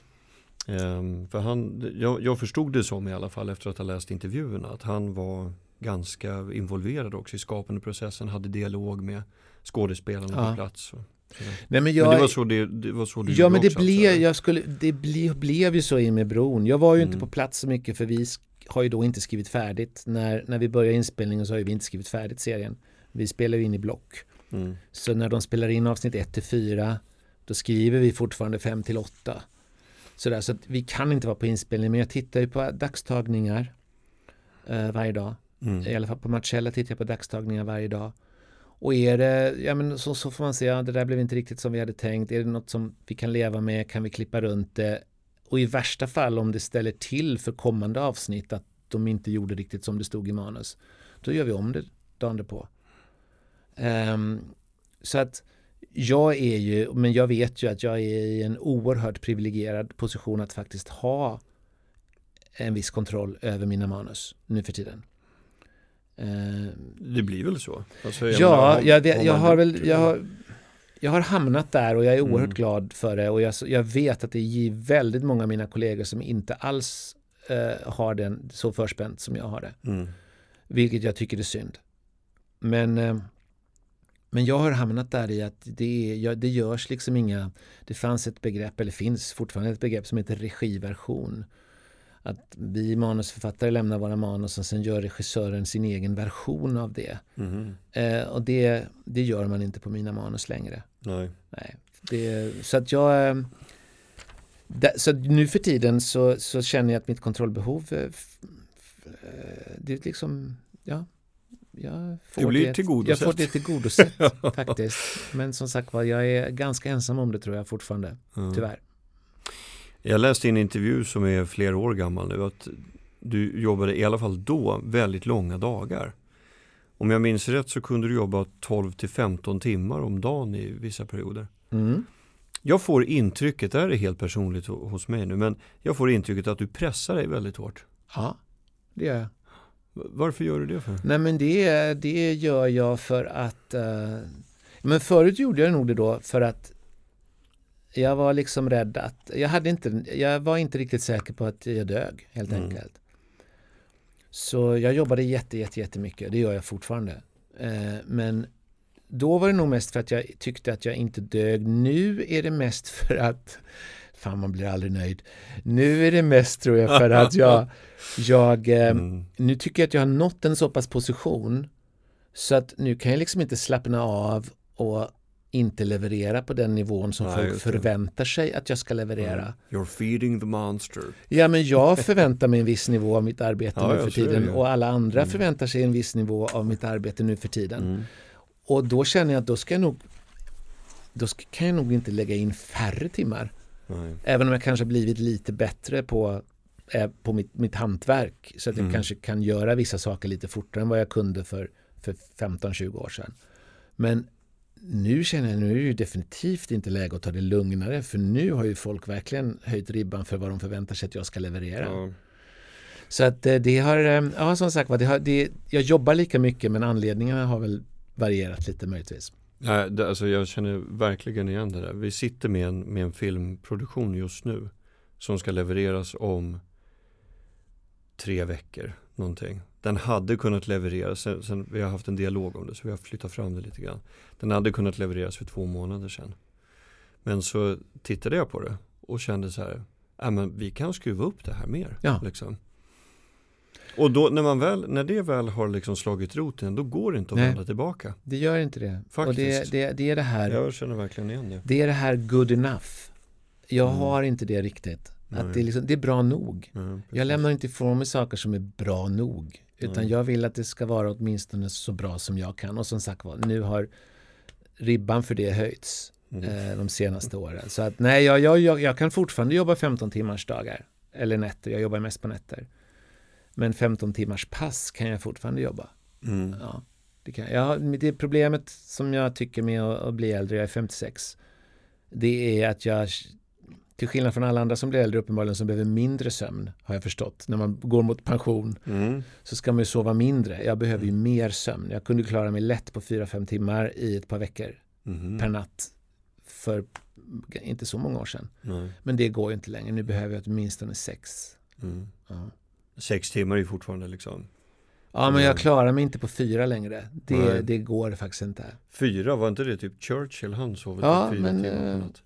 Um, för han, jag, jag, förstod det som i alla fall efter att ha läst intervjuerna att han var ganska involverad också i skapande processen, hade dialog med skådespelarna ja. på plats. Och, Nej, men, jag, men det var så, det, det var så du Ja men det, blev, jag skulle, det ble, blev ju så i med bron. Jag var ju mm. inte på plats så mycket för vi har ju då inte skrivit färdigt. När, när vi började inspelningen så har vi inte skrivit färdigt serien. Vi spelar ju in i block. Mm. Så när de spelar in avsnitt 1 till 4 då skriver vi fortfarande 5 till 8. Sådär, så att vi kan inte vara på inspelning men jag tittar ju på dagstagningar eh, varje dag. Mm. I alla fall på Marcella tittar jag på dagstagningar varje dag. Och är det, ja men så, så får man se, ja, det där blev inte riktigt som vi hade tänkt. Är det något som vi kan leva med? Kan vi klippa runt det? Och i värsta fall om det ställer till för kommande avsnitt att de inte gjorde riktigt som det stod i manus. Då gör vi om det dagen på. Um, ehm, så att jag är ju, men jag vet ju att jag är i en oerhört privilegierad position att faktiskt ha en viss kontroll över mina manus nu för tiden. Eh, det blir väl så? Alltså, ja, jag, vet, jag har väl jag har, jag har hamnat där och jag är oerhört mm. glad för det och jag, jag vet att det är väldigt många av mina kollegor som inte alls uh, har den så förspänt som jag har det. Mm. Vilket jag tycker är synd. Men, uh, men jag har hamnat där i att det, är, det görs liksom inga, det fanns ett begrepp, eller finns fortfarande ett begrepp som heter regiversion att vi manusförfattare lämnar våra manus och sen gör regissören sin egen version av det. Mm. Eh, och det, det gör man inte på mina manus längre. Nej. Nej. Det, så att jag... Eh, så nu för tiden så, så känner jag att mitt kontrollbehov eh, eh, det är liksom, ja, jag får det, blir det, tillgodosett. jag får det tillgodosett faktiskt. Men som sagt var, jag är ganska ensam om det tror jag fortfarande, mm. tyvärr. Jag läste i en intervju som är flera år gammal nu att du jobbade i alla fall då väldigt långa dagar. Om jag minns rätt så kunde du jobba 12 till 15 timmar om dagen i vissa perioder. Mm. Jag får intrycket, det här är helt personligt hos mig nu, men jag får intrycket att du pressar dig väldigt hårt. Ja, det gör jag. Varför gör du det för? Nej men det, det gör jag för att uh, Men förut gjorde jag nog det då för att jag var liksom rädd att, jag, hade inte, jag var inte riktigt säker på att jag dög helt Mm. enkelt. Så jag jobbade jätte, jätte, jättemycket, det gör jag fortfarande. Eh, men då var det nog mest för att jag tyckte att jag inte dög. Nu är det mest för att, fan man blir aldrig nöjd. Nu är det mest tror jag för att jag, jag eh, Mm. nu tycker jag att jag har nått en så pass position så att nu kan jag liksom inte slappna av och inte leverera på den nivån som Nej, folk förväntar sig att jag ska leverera. You're feeding the monster. Ja, men jag förväntar mig en viss nivå av mitt arbete Ja, nu för tiden och alla andra Mm. förväntar sig en viss nivå av mitt arbete nu för tiden. Mm. Och då känner jag att då ska jag nog då ska, kan jag nog inte lägga in färre timmar. Nej. Även om jag kanske blivit lite bättre på, eh, på mitt, mitt hantverk. Så att jag Mm. kanske kan göra vissa saker lite fortare än vad jag kunde för, för 15-20 år sedan. Men nu känner jag, nu är det ju definitivt inte läge att ta det lugnare. För nu har ju folk verkligen höjt ribban för vad de förväntar sig att jag ska leverera. Ja. Så att eh, det har, eh, ja som sagt det har, det, jag jobbar lika mycket men anledningarna har väl varierat lite möjligtvis. Nej, det, alltså jag känner verkligen igen det där. Vi sitter med en, med en filmproduktion just nu som ska levereras om tre veckor någonting. Den hade kunnat levereras, sen, sen, vi har haft en dialog om det så vi har flyttat fram det lite grann. Den hade kunnat levereras för två månader sedan. Men så tittade jag på det och kände så här, ja men vi kan skruva upp det här mer. Ja. Liksom. Och då när, man väl, när det väl har liksom slagit roten, då går det inte att Nej. vända tillbaka. Det gör inte det. Och Faktiskt. det, det, det är det här Jag känner verkligen igen det. Det är det här good enough. Jag Mm. har inte det riktigt. Att det, är liksom, det är bra nog. Ja, Jag lämnar inte ifrån mig saker som är bra nog. Utan jag vill att det ska vara åtminstone så bra som jag kan. Och som sagt var, nu har ribban för det höjts Mm. eh, de senaste åren. Så att nej, jag, jag, jag, jag kan fortfarande jobba 15 timmars dagar. Eller nätter, jag jobbar mest på nätter. Men 15 timmars pass kan jag fortfarande jobba. Mm. Ja, det, kan, ja, det problemet som jag tycker med att, att bli äldre, jag är 56, det är att jag, till skillnad från alla andra som blir äldre uppenbarligen, som behöver mindre sömn, har jag förstått. När man går mot pension Mm. så ska man ju sova mindre. Jag behöver ju mer sömn. Jag kunde klara mig lätt på 4-5 timmar i ett par veckor Mhm. per natt för inte så många år sedan. Nej. Men det går ju inte längre. Nu behöver jag åtminstone sex. Mm. Ja. Sex timmar är ju fortfarande liksom. Ja, men jag klarar mig inte på fyra längre. Det, det går faktiskt inte. Fyra, var inte det typ Churchill? Han sov väl Ja, typ fyra men, timmar eh, på natt.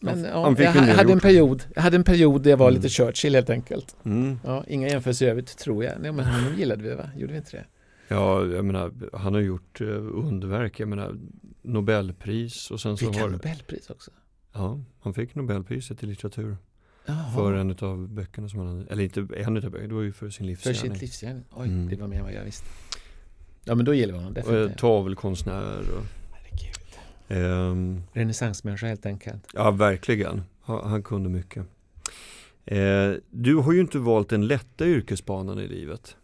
Men ja, han fick jag, del hade en period, jag hade en period där jag var Mm. lite Churchill helt enkelt. Mm. Ja, inga jämförelser i övrigt tror jag. Nej, men honom gillade vi va? Gjorde vi inte det? Ja, jag menar, han har gjort eh, underverk. Jag menar, Nobelpris och sen så Fick han har... Nobelpris också? Ja, han fick Nobelpriset i litteratur. Jaha. För en av böckerna som han hade. Eller inte en av böckerna, det var ju för sin För livsgärning. sitt livsgärning? Oj, Mm. det var mer än vad jag visste. Ja, men då gillar vi honom Och, definitivt. tavelkonstnär och... Ehm, Renässansmänniska helt enkelt. Ja, verkligen. Han, han kunde mycket. Eh, du har ju inte valt den lätta yrkesbanan i livet.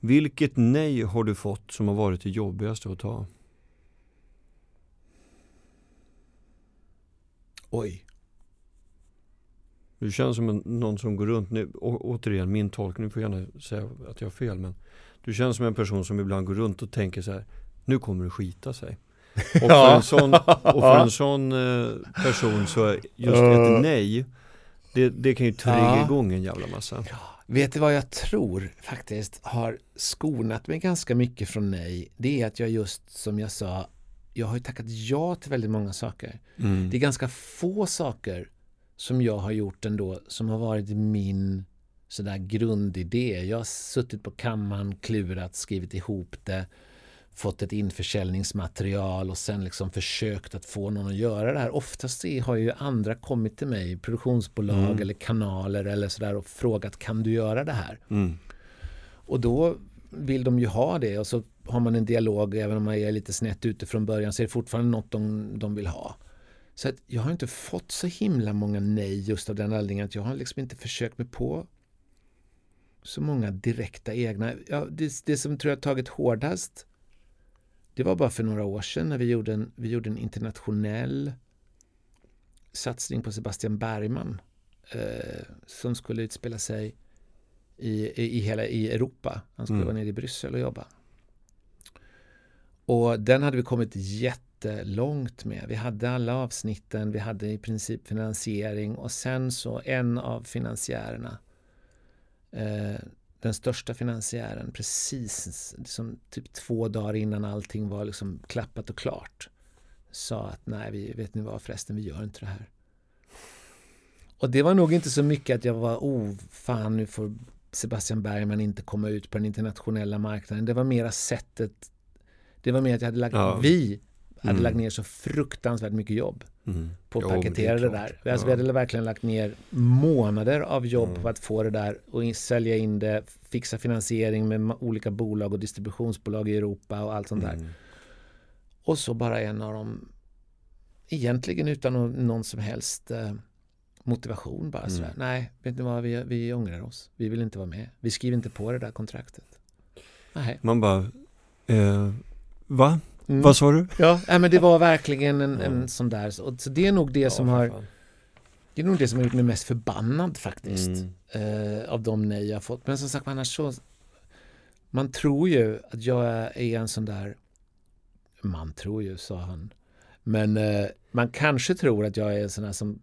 Vilket nej har du fått som har varit det jobbigaste att ta? Oj. Du känns som en, någon som går runt, nu, å, återigen min tolkning, får gärna säga att jag har fel, men du känns som en person som ibland går runt och tänker så här, nu kommer det skita sig. Och för en sån, och för en sån eh, person så just ett nej, det, det kan ju trigga Ja. igång en jävla massa. Vet du vad jag tror faktiskt har skonat mig ganska mycket från nej? Det är att jag just som jag sa, jag har ju tackat ja till väldigt många saker. Mm. Det är ganska få saker som jag har gjort ändå som har varit min sådär grundidé. Jag har suttit på kammaren, klurat, skrivit ihop det, fått ett införsäljningsmaterial och sen liksom försökt att få någon att göra det här. Oftast har ju andra kommit till mig, produktionsbolag Mm. eller kanaler eller sådär och frågat kan du göra det här? Mm. Och då vill de ju ha det och så har man en dialog även om man är lite snett ute från början så är det fortfarande något de, de vill ha. Så att jag har inte fått så himla många nej just av den anledningen att jag har liksom inte försökt mig på så många direkta egna. Ja, det, det som tror jag tagit hårdast det var bara för några år sedan när vi gjorde en, vi gjorde en internationell satsning på Sebastian Bergman eh, som skulle utspela sig i, i, i hela i Europa. Han skulle Mm. vara nere i Bryssel och jobba. Och den hade vi kommit jättelångt med. Vi hade alla avsnitten, vi hade i princip finansiering och sen så en av finansiärerna, eh, den största finansiären, precis liksom typ två dagar innan allting var liksom klappat och klart, sa att nej, vi, vet ni vad förresten, vi gör inte det här. Och det var nog inte så mycket att jag var, oh fan nu får Sebastian Bergman inte komma ut på den internationella marknaden. Det var mera sättet, det var mer att jag hade lagt, Ja. vi hade Mm. lagt ner så fruktansvärt mycket jobb Mm. på att Jo, det paketera det, där. Alltså, Ja. Vi hade verkligen lagt ner månader av jobb Mm. på att få det där och in, sälja in det, fixa finansiering med olika bolag och distributionsbolag i Europa och allt sånt där. Mm. Och så bara en av dem, egentligen utan nå- någon som helst eh, motivation bara Mm. sådär. Nej, vet ni vad, vi, vi ångrar oss. Vi vill inte vara med. Vi skriver inte på det där kontraktet. Nej. Man bara, eh, va? Mm. Vad sa du? Ja, nej, men det var verkligen en, en Mm. sån där. Så, så det är nog det som Ja, för har fan. Det är nog det som har gjort mig mest förbannad faktiskt. Mm. Eh, av de nej jag har fått. Men som sagt, annars så. Man tror ju att jag är en sån där. Man tror ju, sa han. Men eh, man kanske tror att jag är en sån här som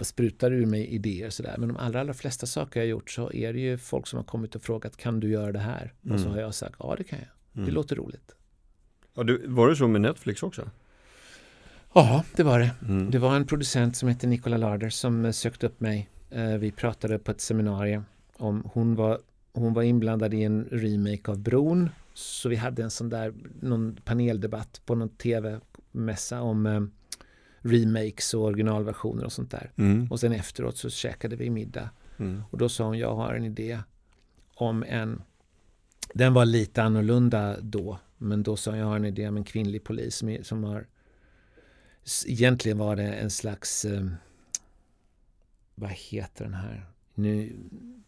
sprutar ur mig idéer sådär. Men de allra, allra flesta saker jag har gjort så är det ju folk som har kommit och frågat kan du göra det här? Och så Mm. har jag sagt ja det kan jag. Det Mm. låter roligt. Ja, du, var det så med Netflix också? Ja, det var det. Mm. Det var en producent som hette Nicola Larder som eh, sökte upp mig. Eh, Vi pratade på ett seminarium om hon var, hon var inblandad i en remake av Bron. Så vi hade en sån där någon paneldebatt på någon tv-mässa om eh, remakes och originalversioner och sånt där. Mm. Och sen efteråt så käkade vi middag Mm. och då sa hon jag har en idé om en den var lite annorlunda då men då sa hon jag har en idé om en kvinnlig polis som, som har egentligen var det en slags eh, vad heter den här nu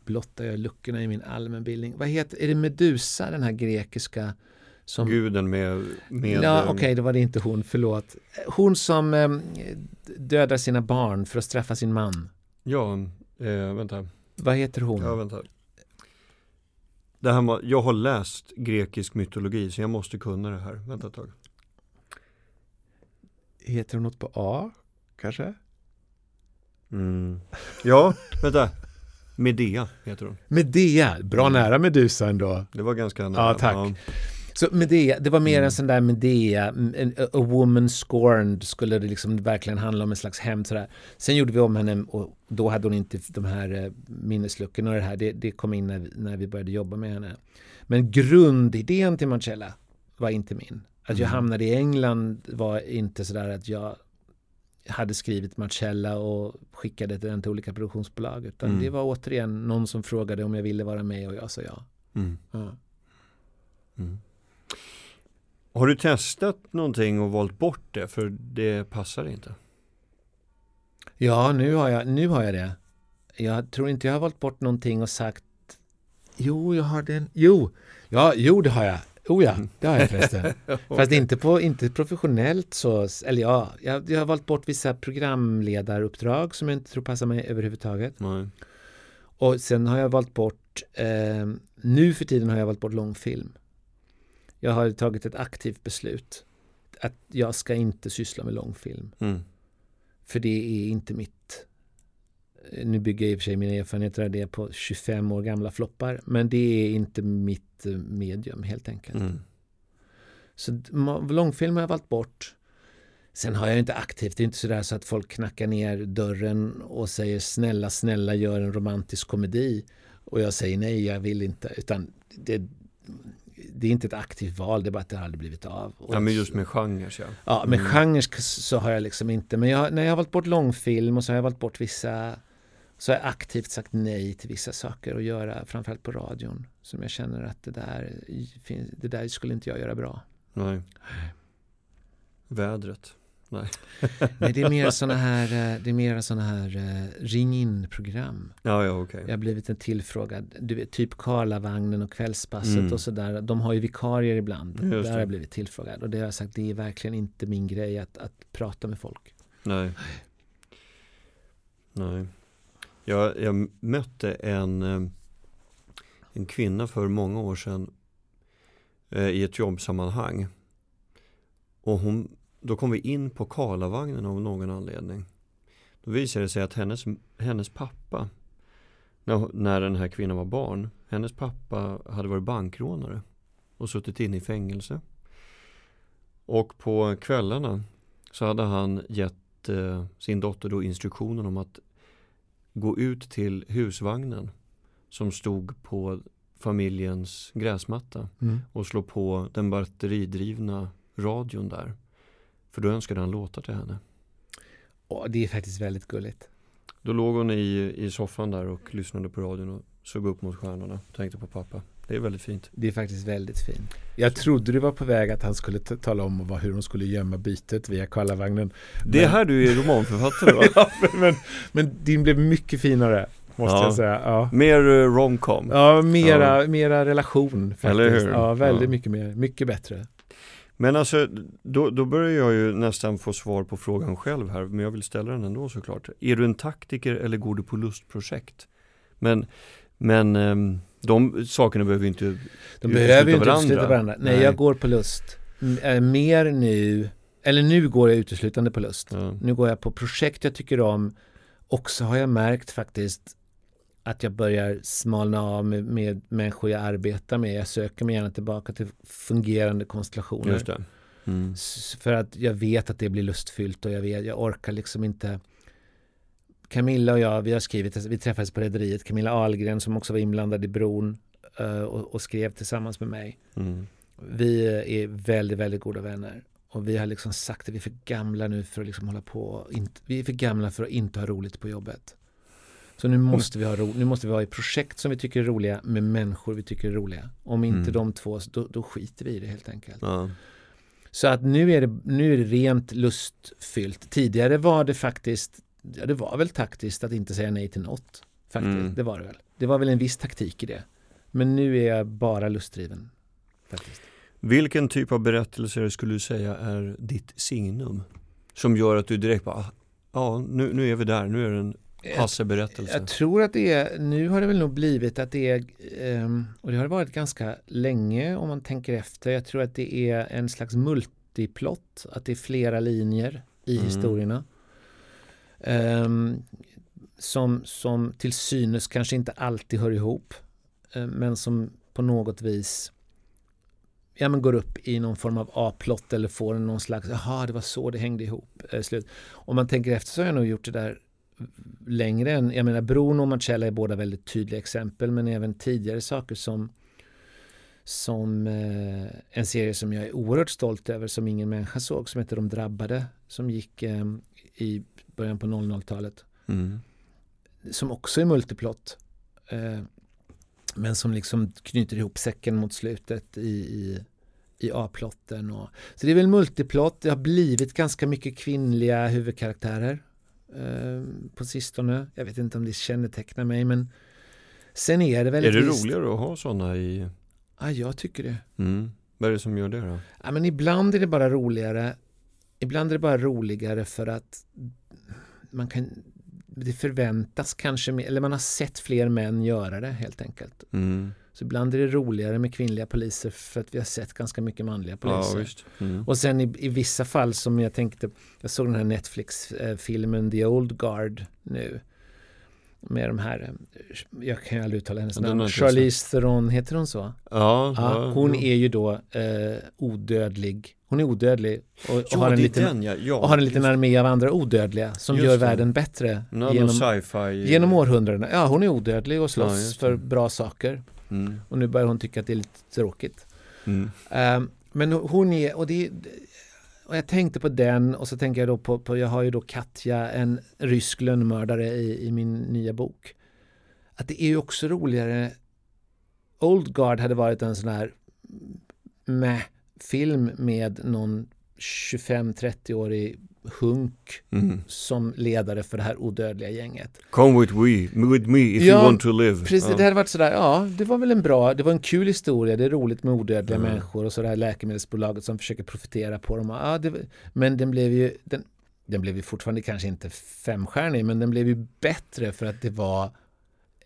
blottar jag luckorna i min allmänbildning vad heter, är det Medusa den här grekiska som Guden med... med Ja, okej, då var det inte hon, förlåt. Hon som eh, dödar sina barn för att straffa sin man. Ja, eh, vänta. Vad heter hon? Ja, vänta. Det här, jag har läst grekisk mytologi så jag måste kunna det här. Vänta ett tag. Heter hon något på A? Kanske? Mm. Ja, vänta. Medea heter hon. Medea, bra Mm. nära Medusa ändå. Det var ganska nära. tack. Så Medea, det var mer Mm. en sån där Medea, a, a woman scorned skulle det liksom verkligen handla om en slags hämnd sådär. Sen gjorde vi om henne och då hade hon inte de här eh, minnesluckorna och det här, det, det kom in när, vi- när vi började jobba med henne. Men grundidén till Marcella var inte min. Att jag Mm. hamnade i England var inte sådär att jag hade skrivit Marcella och skickade den till olika produktionsbolag. Utan Mm. det var återigen någon som frågade om jag ville vara med och jag sa ja. Mm. ja. Mm. Har du testat någonting och valt bort det för det passar inte? Ja, nu har, jag, nu har jag det. Jag tror inte jag har valt bort någonting och sagt Jo, jag har den. Jo, ja, jo det har jag. Oh ja, det har jag förresten. Fast inte, på, inte professionellt så, eller ja, jag, jag har valt bort vissa programledaruppdrag som jag inte tror passar mig överhuvudtaget. Nej. Och sen har jag valt bort, eh, nu för tiden har jag valt bort långfilm. Jag har tagit ett aktivt beslut att jag ska inte syssla med långfilm. Mm. För det är inte mitt nu bygger jag i och för sig mina erfarenheter av det på 25 år gamla floppar. Men det är inte mitt eh, medium helt enkelt. Mm. Så långfilm har jag valt bort. Sen har jag inte aktivt, det är inte sådär så att folk knackar ner dörren och säger snälla, snälla gör en romantisk komedi. Och jag säger nej, jag vill inte. Utan det, det är inte ett aktivt val, det är bara att det aldrig blivit av. Och Ja men just med genrer ja. Ja, med Mm. genre så har jag liksom inte, men jag, när jag har valt bort långfilm och så har jag valt bort vissa, så har jag aktivt sagt nej till vissa saker att göra, framförallt på radion, som jag känner att det där, det där skulle inte jag göra bra. Nej. Vädret. Nej, det är mer sådana här, eh, det är mer sådana här eh, ring in-program. Ja ja okej. Jag har blivit en tillfrågad, du vet, typ Karlavagnen och Kvällspasset Mm. och sådär. De har ju vikarier ibland. Just Där har jag blivit tillfrågad. Och det har jag sagt, det är verkligen inte min grej att, att prata med folk. Nej. Nej. Jag, jag mötte en, eh, en kvinna för många år sedan eh, i ett jobbsammanhang. Och hon, då kom vi in på Karlavagnen av någon anledning. Då visade det sig att hennes, hennes pappa, när, när den här kvinnan var barn, hennes pappa hade varit bankrånare och suttit inne i fängelse. Och på kvällarna så hade han gett eh, sin dotter då instruktionen om att gå ut till husvagnen som stod på familjens gräsmatta Mm. och slå på den batteridrivna radion där. För då önskade han låtar till henne. Åh, det är faktiskt väldigt gulligt. Då låg hon i, i soffan där och lyssnade på radion och såg upp mot stjärnorna. Tänkte på pappa. Det är väldigt fint. Det är faktiskt väldigt fint. Jag trodde du var på väg att han skulle tala om vad, hur de skulle gömma bytet via Karlavagnen. Det är Men- här du är romanförfattare va? ja, men, men, men din blev mycket finare, måste Ja. jag säga. Ja. Mer uh, romcom. Ja, mera, mera relation faktiskt. Eller hur? Ja, väldigt Ja. mycket mer. Mycket bättre. Men alltså, då, då börjar jag ju nästan få svar på frågan själv här, men jag vill ställa den ändå såklart. Är du en taktiker eller går du på lustprojekt? Men, men ehm, de sakerna behöver inte De behöver ju inte varandra. utesluta varandra. Nej, Nej. jag går på lust. Äh, mer nu, eller nu går jag uteslutande på lust. Ja. Nu går jag på projekt jag tycker om. Och så har jag märkt faktiskt att jag börjar smalna av med, med människor jag arbetar med. Jag söker mig gärna tillbaka till fungerande konstellationer. Mm. För att jag vet att det blir lustfyllt och jag, vet, jag orkar liksom inte Camilla och jag, vi har skrivit, vi träffades på Rederiet, Camilla Ahlgren som också var inblandad i bron eh, och, och skrev tillsammans med mig. Mm. Vi är väldigt, väldigt goda vänner. Och vi har liksom sagt att vi är för gamla nu för att liksom hålla på. vi är för gamla för att inte ha roligt på jobbet. Så nu måste vi ha ro, nu måste vi ha i projekt som vi tycker är roliga med människor vi tycker är roliga. Om inte Mm. de två, då, då skiter vi i det helt enkelt. Ja. Så att nu är, det, nu är det rent lustfyllt. Tidigare var det faktiskt, ja det var väl taktiskt att inte säga nej till något. Faktiskt, Mm. det var det väl. Det var väl en viss taktik i det. Men nu är jag bara lustdriven. Faktiskt. Vilken typ av berättelser skulle du säga är ditt signum? Som gör att du direkt bara, ah, ja nu, nu är vi där, nu är det en Hasse-berättelse. Jag tror att det är, nu har det väl nog blivit att det är, ehm, och det har det varit ganska länge om man tänker efter. Jag tror att det är en slags multiplott, att det är flera linjer i Mm. historierna. Ehm, som, som till synes kanske inte alltid hör ihop, eh, men som på något vis ja, men går upp i någon form av A-plott eller får någon slags, jaha, det var så det hängde ihop. Eh, slut. Om man tänker efter så har jag nog gjort det där längre än, jag menar Bruno och Marcella är båda väldigt tydliga exempel men även tidigare saker som som eh, en serie som jag är oerhört stolt över som ingen människa såg som heter De drabbade som gick eh, i början på 00-talet Mm. som också är multiplott eh, men som liksom knyter ihop säcken mot slutet i, i, i A-plotten. Och, så det är väl multiplott, det har blivit ganska mycket kvinnliga huvudkaraktärer eh, på sistone. Jag vet inte om det kännetecknar mig men sen är det Är väldigt det visst- roligare att ha sådana i, Ja, jag tycker det. mm. vad är det som gör det då? Ja, men ibland är det bara roligare. Ibland är det bara roligare för att man kan det förväntas kanske, eller man har sett fler män göra det helt enkelt. Mm. Så ibland är det roligare med kvinnliga poliser för att vi har sett ganska mycket manliga Ja, poliser. visst. Mm. och sen i, i vissa fall som jag tänkte, jag såg den här Netflix-filmen The Old Guard nu. Med de här, jag kan ju aldrig uttala hennes Ja, namn, Charlize Theron, heter hon så? Ja, Ja, ja, hon ja. är ju då eh, odödlig. Hon är odödlig och, och, Ja, har, en liten, den ja. ja och har en liten armé av andra odödliga som Just gör det. världen bättre Någon genom, genom århundradena. Ja, hon är odödlig och Ja, slåss för bra saker. Mm. Och nu börjar hon tycka att det är lite tråkigt. Mm. Ehm, men hon är, och det och jag tänkte på den och så tänker jag då på, på jag har ju då Katja, en rysk lönnmördare i, i min nya bok. Att det är ju också roligare Old Guard hade varit en sån här med film med någon 25-30-årig hunk Mm. som ledare för det här odödliga gänget. Come with, we, with me if Ja, you want to live. Precis, ja. det hade varit sådär, ja det var väl en bra, det var en kul historia, det är roligt med odödliga Mm. människor och så det här läkemedelsbolaget som försöker profitera på dem. Ja, det, men den blev ju, den, den blev ju fortfarande kanske inte femstjärnig, men den blev ju bättre för att det var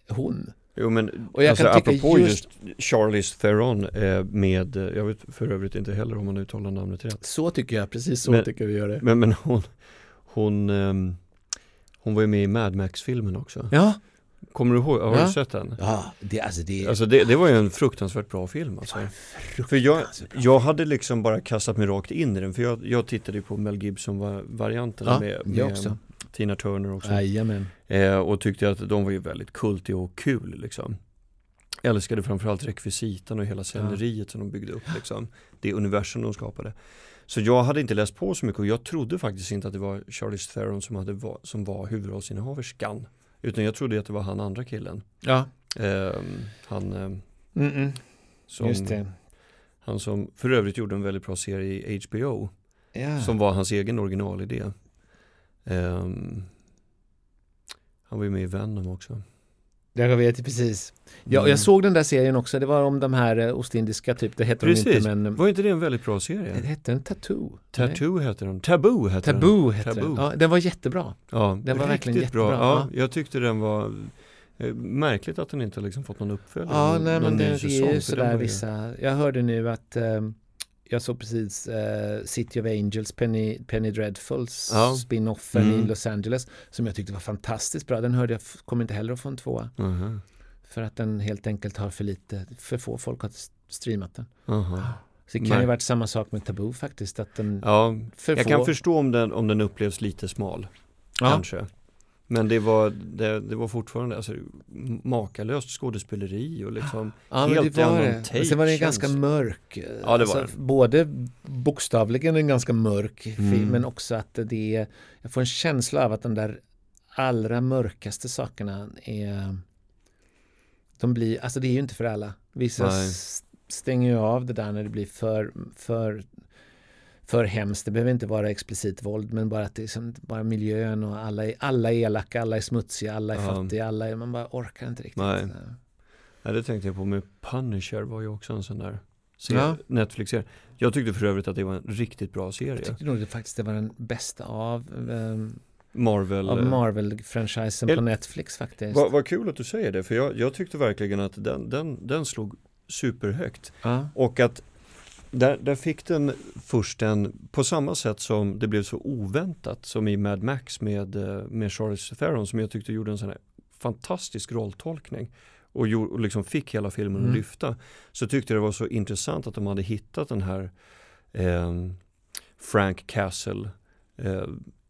hon. Jo men Och jag alltså, kan apropå just- just, Charlize Theron eh, med, eh, jag vet för övrigt inte heller om man uttalar namnet rätt. Så tycker jag, precis så Men- tycker vi gör det. Men, men hon, hon, ehm, hon var ju med i Mad Max-filmen också. Ja, Kommer du ihåg, har Ja. du sett den? ja det, alltså det, Alltså det, det var ju en fruktansvärt bra film alltså. För jag, fruktansvärt jag hade liksom bara kastat mig rakt in i den för jag, jag tittade på Mel Gibson-varianten Ja, med, jag med också. Tina Turner också. Jajamän. Eh, och tyckte att de var ju väldigt kultiga och kul liksom. Älskade framförallt rekvisitan och hela sceneriet som de byggde upp liksom. Det universum de skapade. Så jag hade inte läst på så mycket och jag trodde faktiskt inte att det var Charlize Theron som, hade va- som var huvudrollsinnehaverskan. Utan jag trodde att det var han andra killen. Ja, Eh, han, eh, Mm-mm. som, just det. han som för övrigt gjorde en väldigt bra serie i HBO. Ja. Som var hans egen originalidé. Ehm, han var ju med i Venom också. Jag vet precis. Ja, Mm. jag såg den där serien också. Det var om de här eh, ostindiska typ. Det heter de Precis, inte men... var inte det en väldigt bra serie? Det hette en Tattoo. Nej. Tattoo heter den, Taboo heter den. Taboo hette Taboo. den. Ja, den var jättebra. Ja, Den var verkligen riktigt bra. jättebra, Ja, ja. jag tyckte den var eh, märkligt att den inte har liksom fått någon uppföljning. Ja, någon, nej men någon det, det är ju den sådär vissa. Jag hörde nu att ehm, jag såg precis eh, City of Angels, Penny, Penny Dreadfuls Ja. spin-offen Mm. i Los Angeles som jag tyckte var fantastiskt bra. Den hörde jag, kommer inte heller att få en tvåa. Aha, För att den helt enkelt har för lite, för få folk har streamat den. aha. Så det kan Nej. ju varit samma sak med Taboo faktiskt. Att den Ja, för jag få... kan förstå om den, om den upplevs lite smal. ja. Kanske. Men det var, det, det var fortfarande alltså, makalöst skådespeleri och liksom Ja, men helt det var annan det. take, sen var den känns ganska det. mörk. Ja, det var alltså, Både bokstavligen en ganska mörk film, Mm. men också att det är, jag får en känsla av att de där allra mörkaste sakerna är, de blir, alltså det är ju inte för alla. Vissa Nej. stänger ju av det där när det blir för, för för hemskt, det behöver inte vara explicit våld men bara att det är som, bara miljön och alla är, alla är elaka, alla är smutsiga, alla är Ja. fattiga, alla är, man bara orkar inte riktigt. Nej. Ja, det tänkte jag på med Punisher var ju också en sån där serie, Ja. Netflix-serie. Jag tyckte för övrigt att det var en riktigt bra Jag serie. tyckte nog det faktiskt det var den bästa av, ehm, Marvel. av eh, Marvel-franchisen El- på Netflix faktiskt. Vad vad kul att du säger det, för jag, jag tyckte verkligen att den, den, den slog superhögt. Ja. Och att där, där fick den först en, på samma sätt som det blev så oväntat som i Mad Max med, eh, med Charlize Theron som jag tyckte gjorde en sån här fantastisk rolltolkning och, gjorde, och liksom fick hela filmen Mm. att lyfta. Så tyckte jag det var så intressant att de hade hittat den här eh, Frank Castle eh,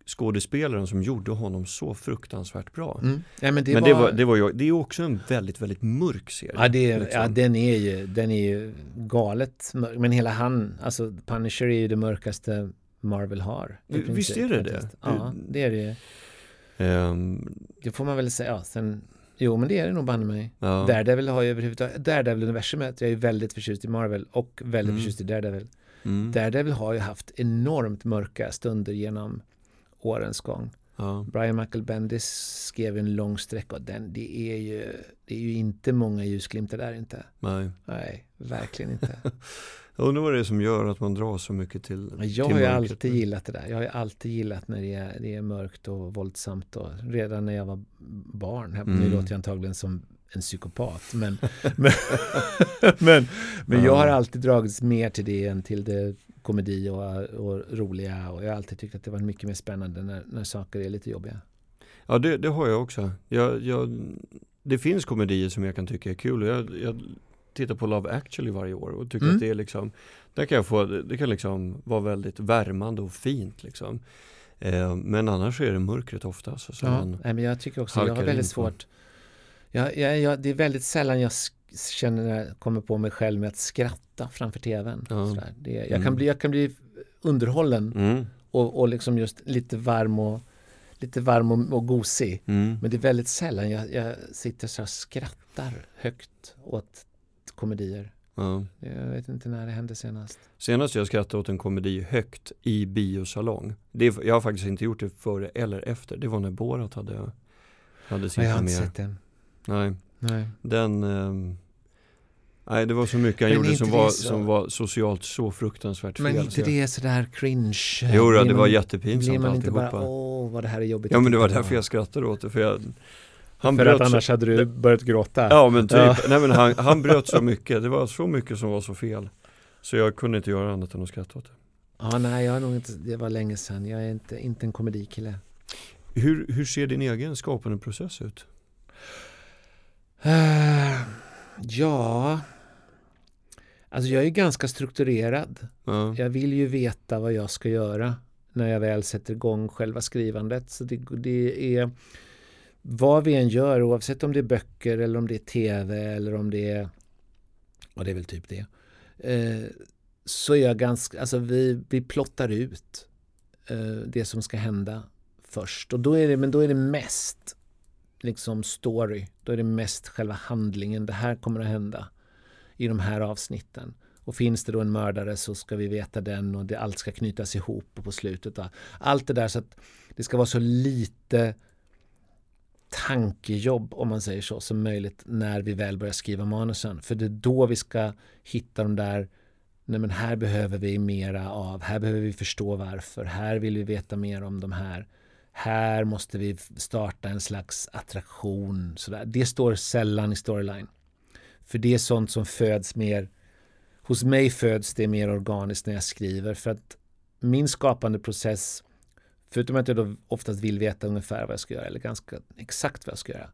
skådespelaren som gjorde honom så fruktansvärt bra. Mm. Ja, men det Men var, det, var, det, var det är också en väldigt, väldigt mörk serie. ja, det, liksom. ja, den är ju, den är ju galet mörk. Men hela han, alltså Punisher är ju det mörkaste Marvel har. Visst är det det? Ja, det är det. Ehm, Det får man väl säga. Ja, sen, jo, men det är det nog banne mig. ja. Daredevil har ju överhuvudtaget, Daredevil-universumet, jag är ju väldigt förtjust i Marvel och väldigt Mm. förtjust i Daredevil. Mm. Daredevil har ju haft enormt mörka stunder genom årens gång. Ja. Brian Michael Bendis skrev en lång sträcka och den, det är ju, det är ju inte många ljusglimtar där inte. Nej. Nej, verkligen inte. Jag undrar vad det är som gör att man dras så mycket till Jag till har ju alltid gillat det där. Jag har ju alltid gillat när det är, det är mörkt och våldsamt. Och redan när jag var barn. Nu Mm. låter jag antagligen som en psykopat. Men, men, men, men jag Ja. har alltid dragits mer till det än till det komedi och, och roliga. Och jag har alltid tyckt att det var mycket mer spännande när, när saker är lite jobbiga. Ja det, det har jag också. Jag, jag, det finns komedier som jag kan tycka är kul. Jag, jag tittar på Love actually varje år och tycker Mm. att det är liksom där kan jag få, det kan liksom vara väldigt värmande och fint liksom. Eh, men annars är det mörkret oftast. Så Ja, men jag tycker också, jag har väldigt svårt. Jag, jag, jag, det är väldigt sällan jag känner, kommer på mig själv med att skratta framför tvn. Sådär. Det, jag, Mm. kan bli, jag kan bli underhållen mm, och, och liksom just lite varm och lite varm och, och gosig. mm. Men det är väldigt sällan jag, jag sitter så och skrattar högt åt komedier. Ja. Jag vet inte när det hände senast. Senast jag skrattade åt en komedi högt i biosalong. Det, jag har faktiskt inte gjort det före eller efter. Det var när Borat hade, hade sin Men jag har inte premiär. sett den. Nej, Nej. den ehm, Nej det var så mycket han Men gjorde inte som var, så- som var socialt så fruktansvärt Men fel. inte så jag- det sådär cringe. Jo då, det var jättepinsamt Blir man inte alltihopa. bara, åh vad det här är jobbigt. Ja men det var titta på." därför jag skrattade åt det. För jag, Han För att annars så, hade du börjat gråta. Ja men typ, ja. Nej, men han, han bröt så mycket, det var så mycket som var så fel. Så jag kunde inte göra annat än att skratta åt det. Ja, nej, jag har nog inte, det var länge sedan. Jag är inte, inte en komedikille. Hur, hur ser din egen skapande process ut? Uh, ja, alltså jag är ganska strukturerad. Uh. Jag vill ju veta vad jag ska göra när jag väl sätter igång själva skrivandet. Så det, det är vad vi än gör, oavsett om det är böcker eller om det är tv eller om det är, ja det är väl typ det, eh, så är jag ganska, alltså vi, vi plottar ut eh, det som ska hända först. Och då är det, men då är det mest liksom story, då är det mest själva handlingen, det här kommer att hända i de här avsnitten. Och finns det då en mördare så ska vi veta den och det, allt ska knytas ihop och på slutet. Allt det där så att det ska vara så lite tankejobb, om man säger så, som möjligt när vi väl börjar skriva manusen. För det är då vi ska hitta de där, nej men här behöver vi mera av, här behöver vi förstå varför, här vill vi veta mer om de här. Här måste vi starta en slags attraktion. Sådär. Det står sällan i storyline. För det är sånt som föds mer, hos mig föds det mer organiskt när jag skriver. För att min skapande process Förutom att jag då oftast vill veta ungefär vad jag ska göra eller ganska exakt vad jag ska göra.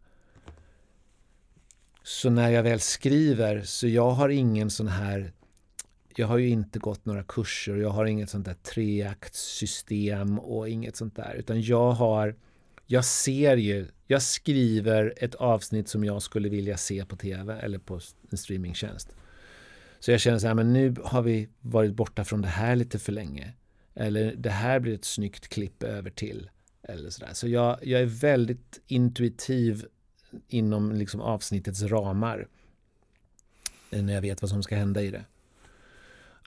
Så när jag väl skriver, så jag har ingen sån här jag har ju inte gått några kurser och jag har inget sånt där treaktssystem och inget sånt där. Utan jag har, jag ser ju, jag skriver ett avsnitt som jag skulle vilja se på tv eller på en streamingtjänst. Så jag känner så här, men nu har vi varit borta från det här lite för länge. Eller det här blir ett snyggt klipp över till. Eller så där. Så jag, jag är väldigt intuitiv inom liksom avsnittets ramar. Eh, när jag vet vad som ska hända i det.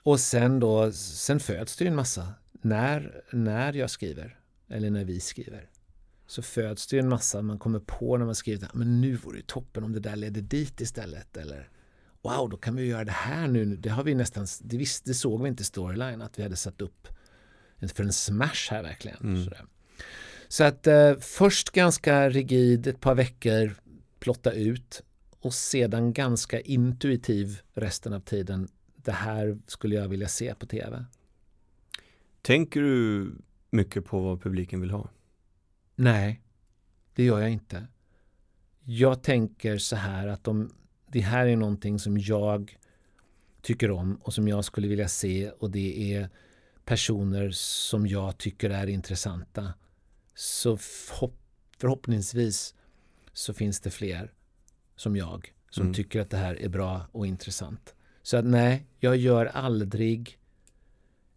Och sen då, sen föds det ju en massa. När, när jag skriver, eller när vi skriver, så föds det ju en massa. Man kommer på när man skriver, men nu vore det toppen om det där ledde dit istället. Eller wow, då kan vi göra det här nu. Det har vi nästan, det, visst, det såg vi inte i storyline att vi hade satt upp för en smash här verkligen. Mm. Så att eh, först ganska rigid, ett par veckor, plotta ut och sedan ganska intuitiv resten av tiden. Det här skulle jag vilja se på tv. Tänker du mycket på vad publiken vill ha? Nej, det gör jag inte. Jag tänker så här att om det här är någonting som jag tycker om och som jag skulle vilja se och det är personer som jag tycker är intressanta så förhoppningsvis så finns det fler som jag som mm. tycker att det här är bra och intressant. Så att nej, jag gör aldrig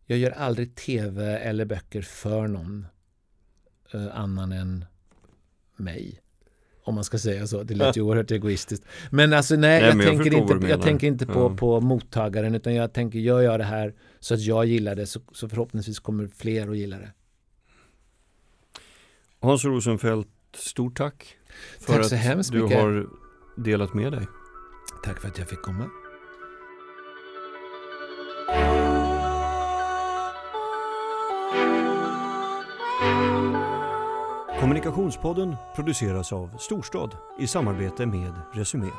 jag gör aldrig tv eller böcker för någon eh, annan än mig. Om man ska säga så. Det låter ju oerhört egoistiskt. Men alltså nej, nej jag, jag, tänker inte, jag tänker inte på, ja. på mottagaren utan jag tänker gör jag det här så att jag gillar det så, så förhoppningsvis kommer fler att gilla det. Hans Rosenfeldt, stort tack för tack så att hemskt du mycket. har delat med dig. Tack för att jag fick komma. Kommunikationspodden produceras av Storstad i samarbete med Resumé.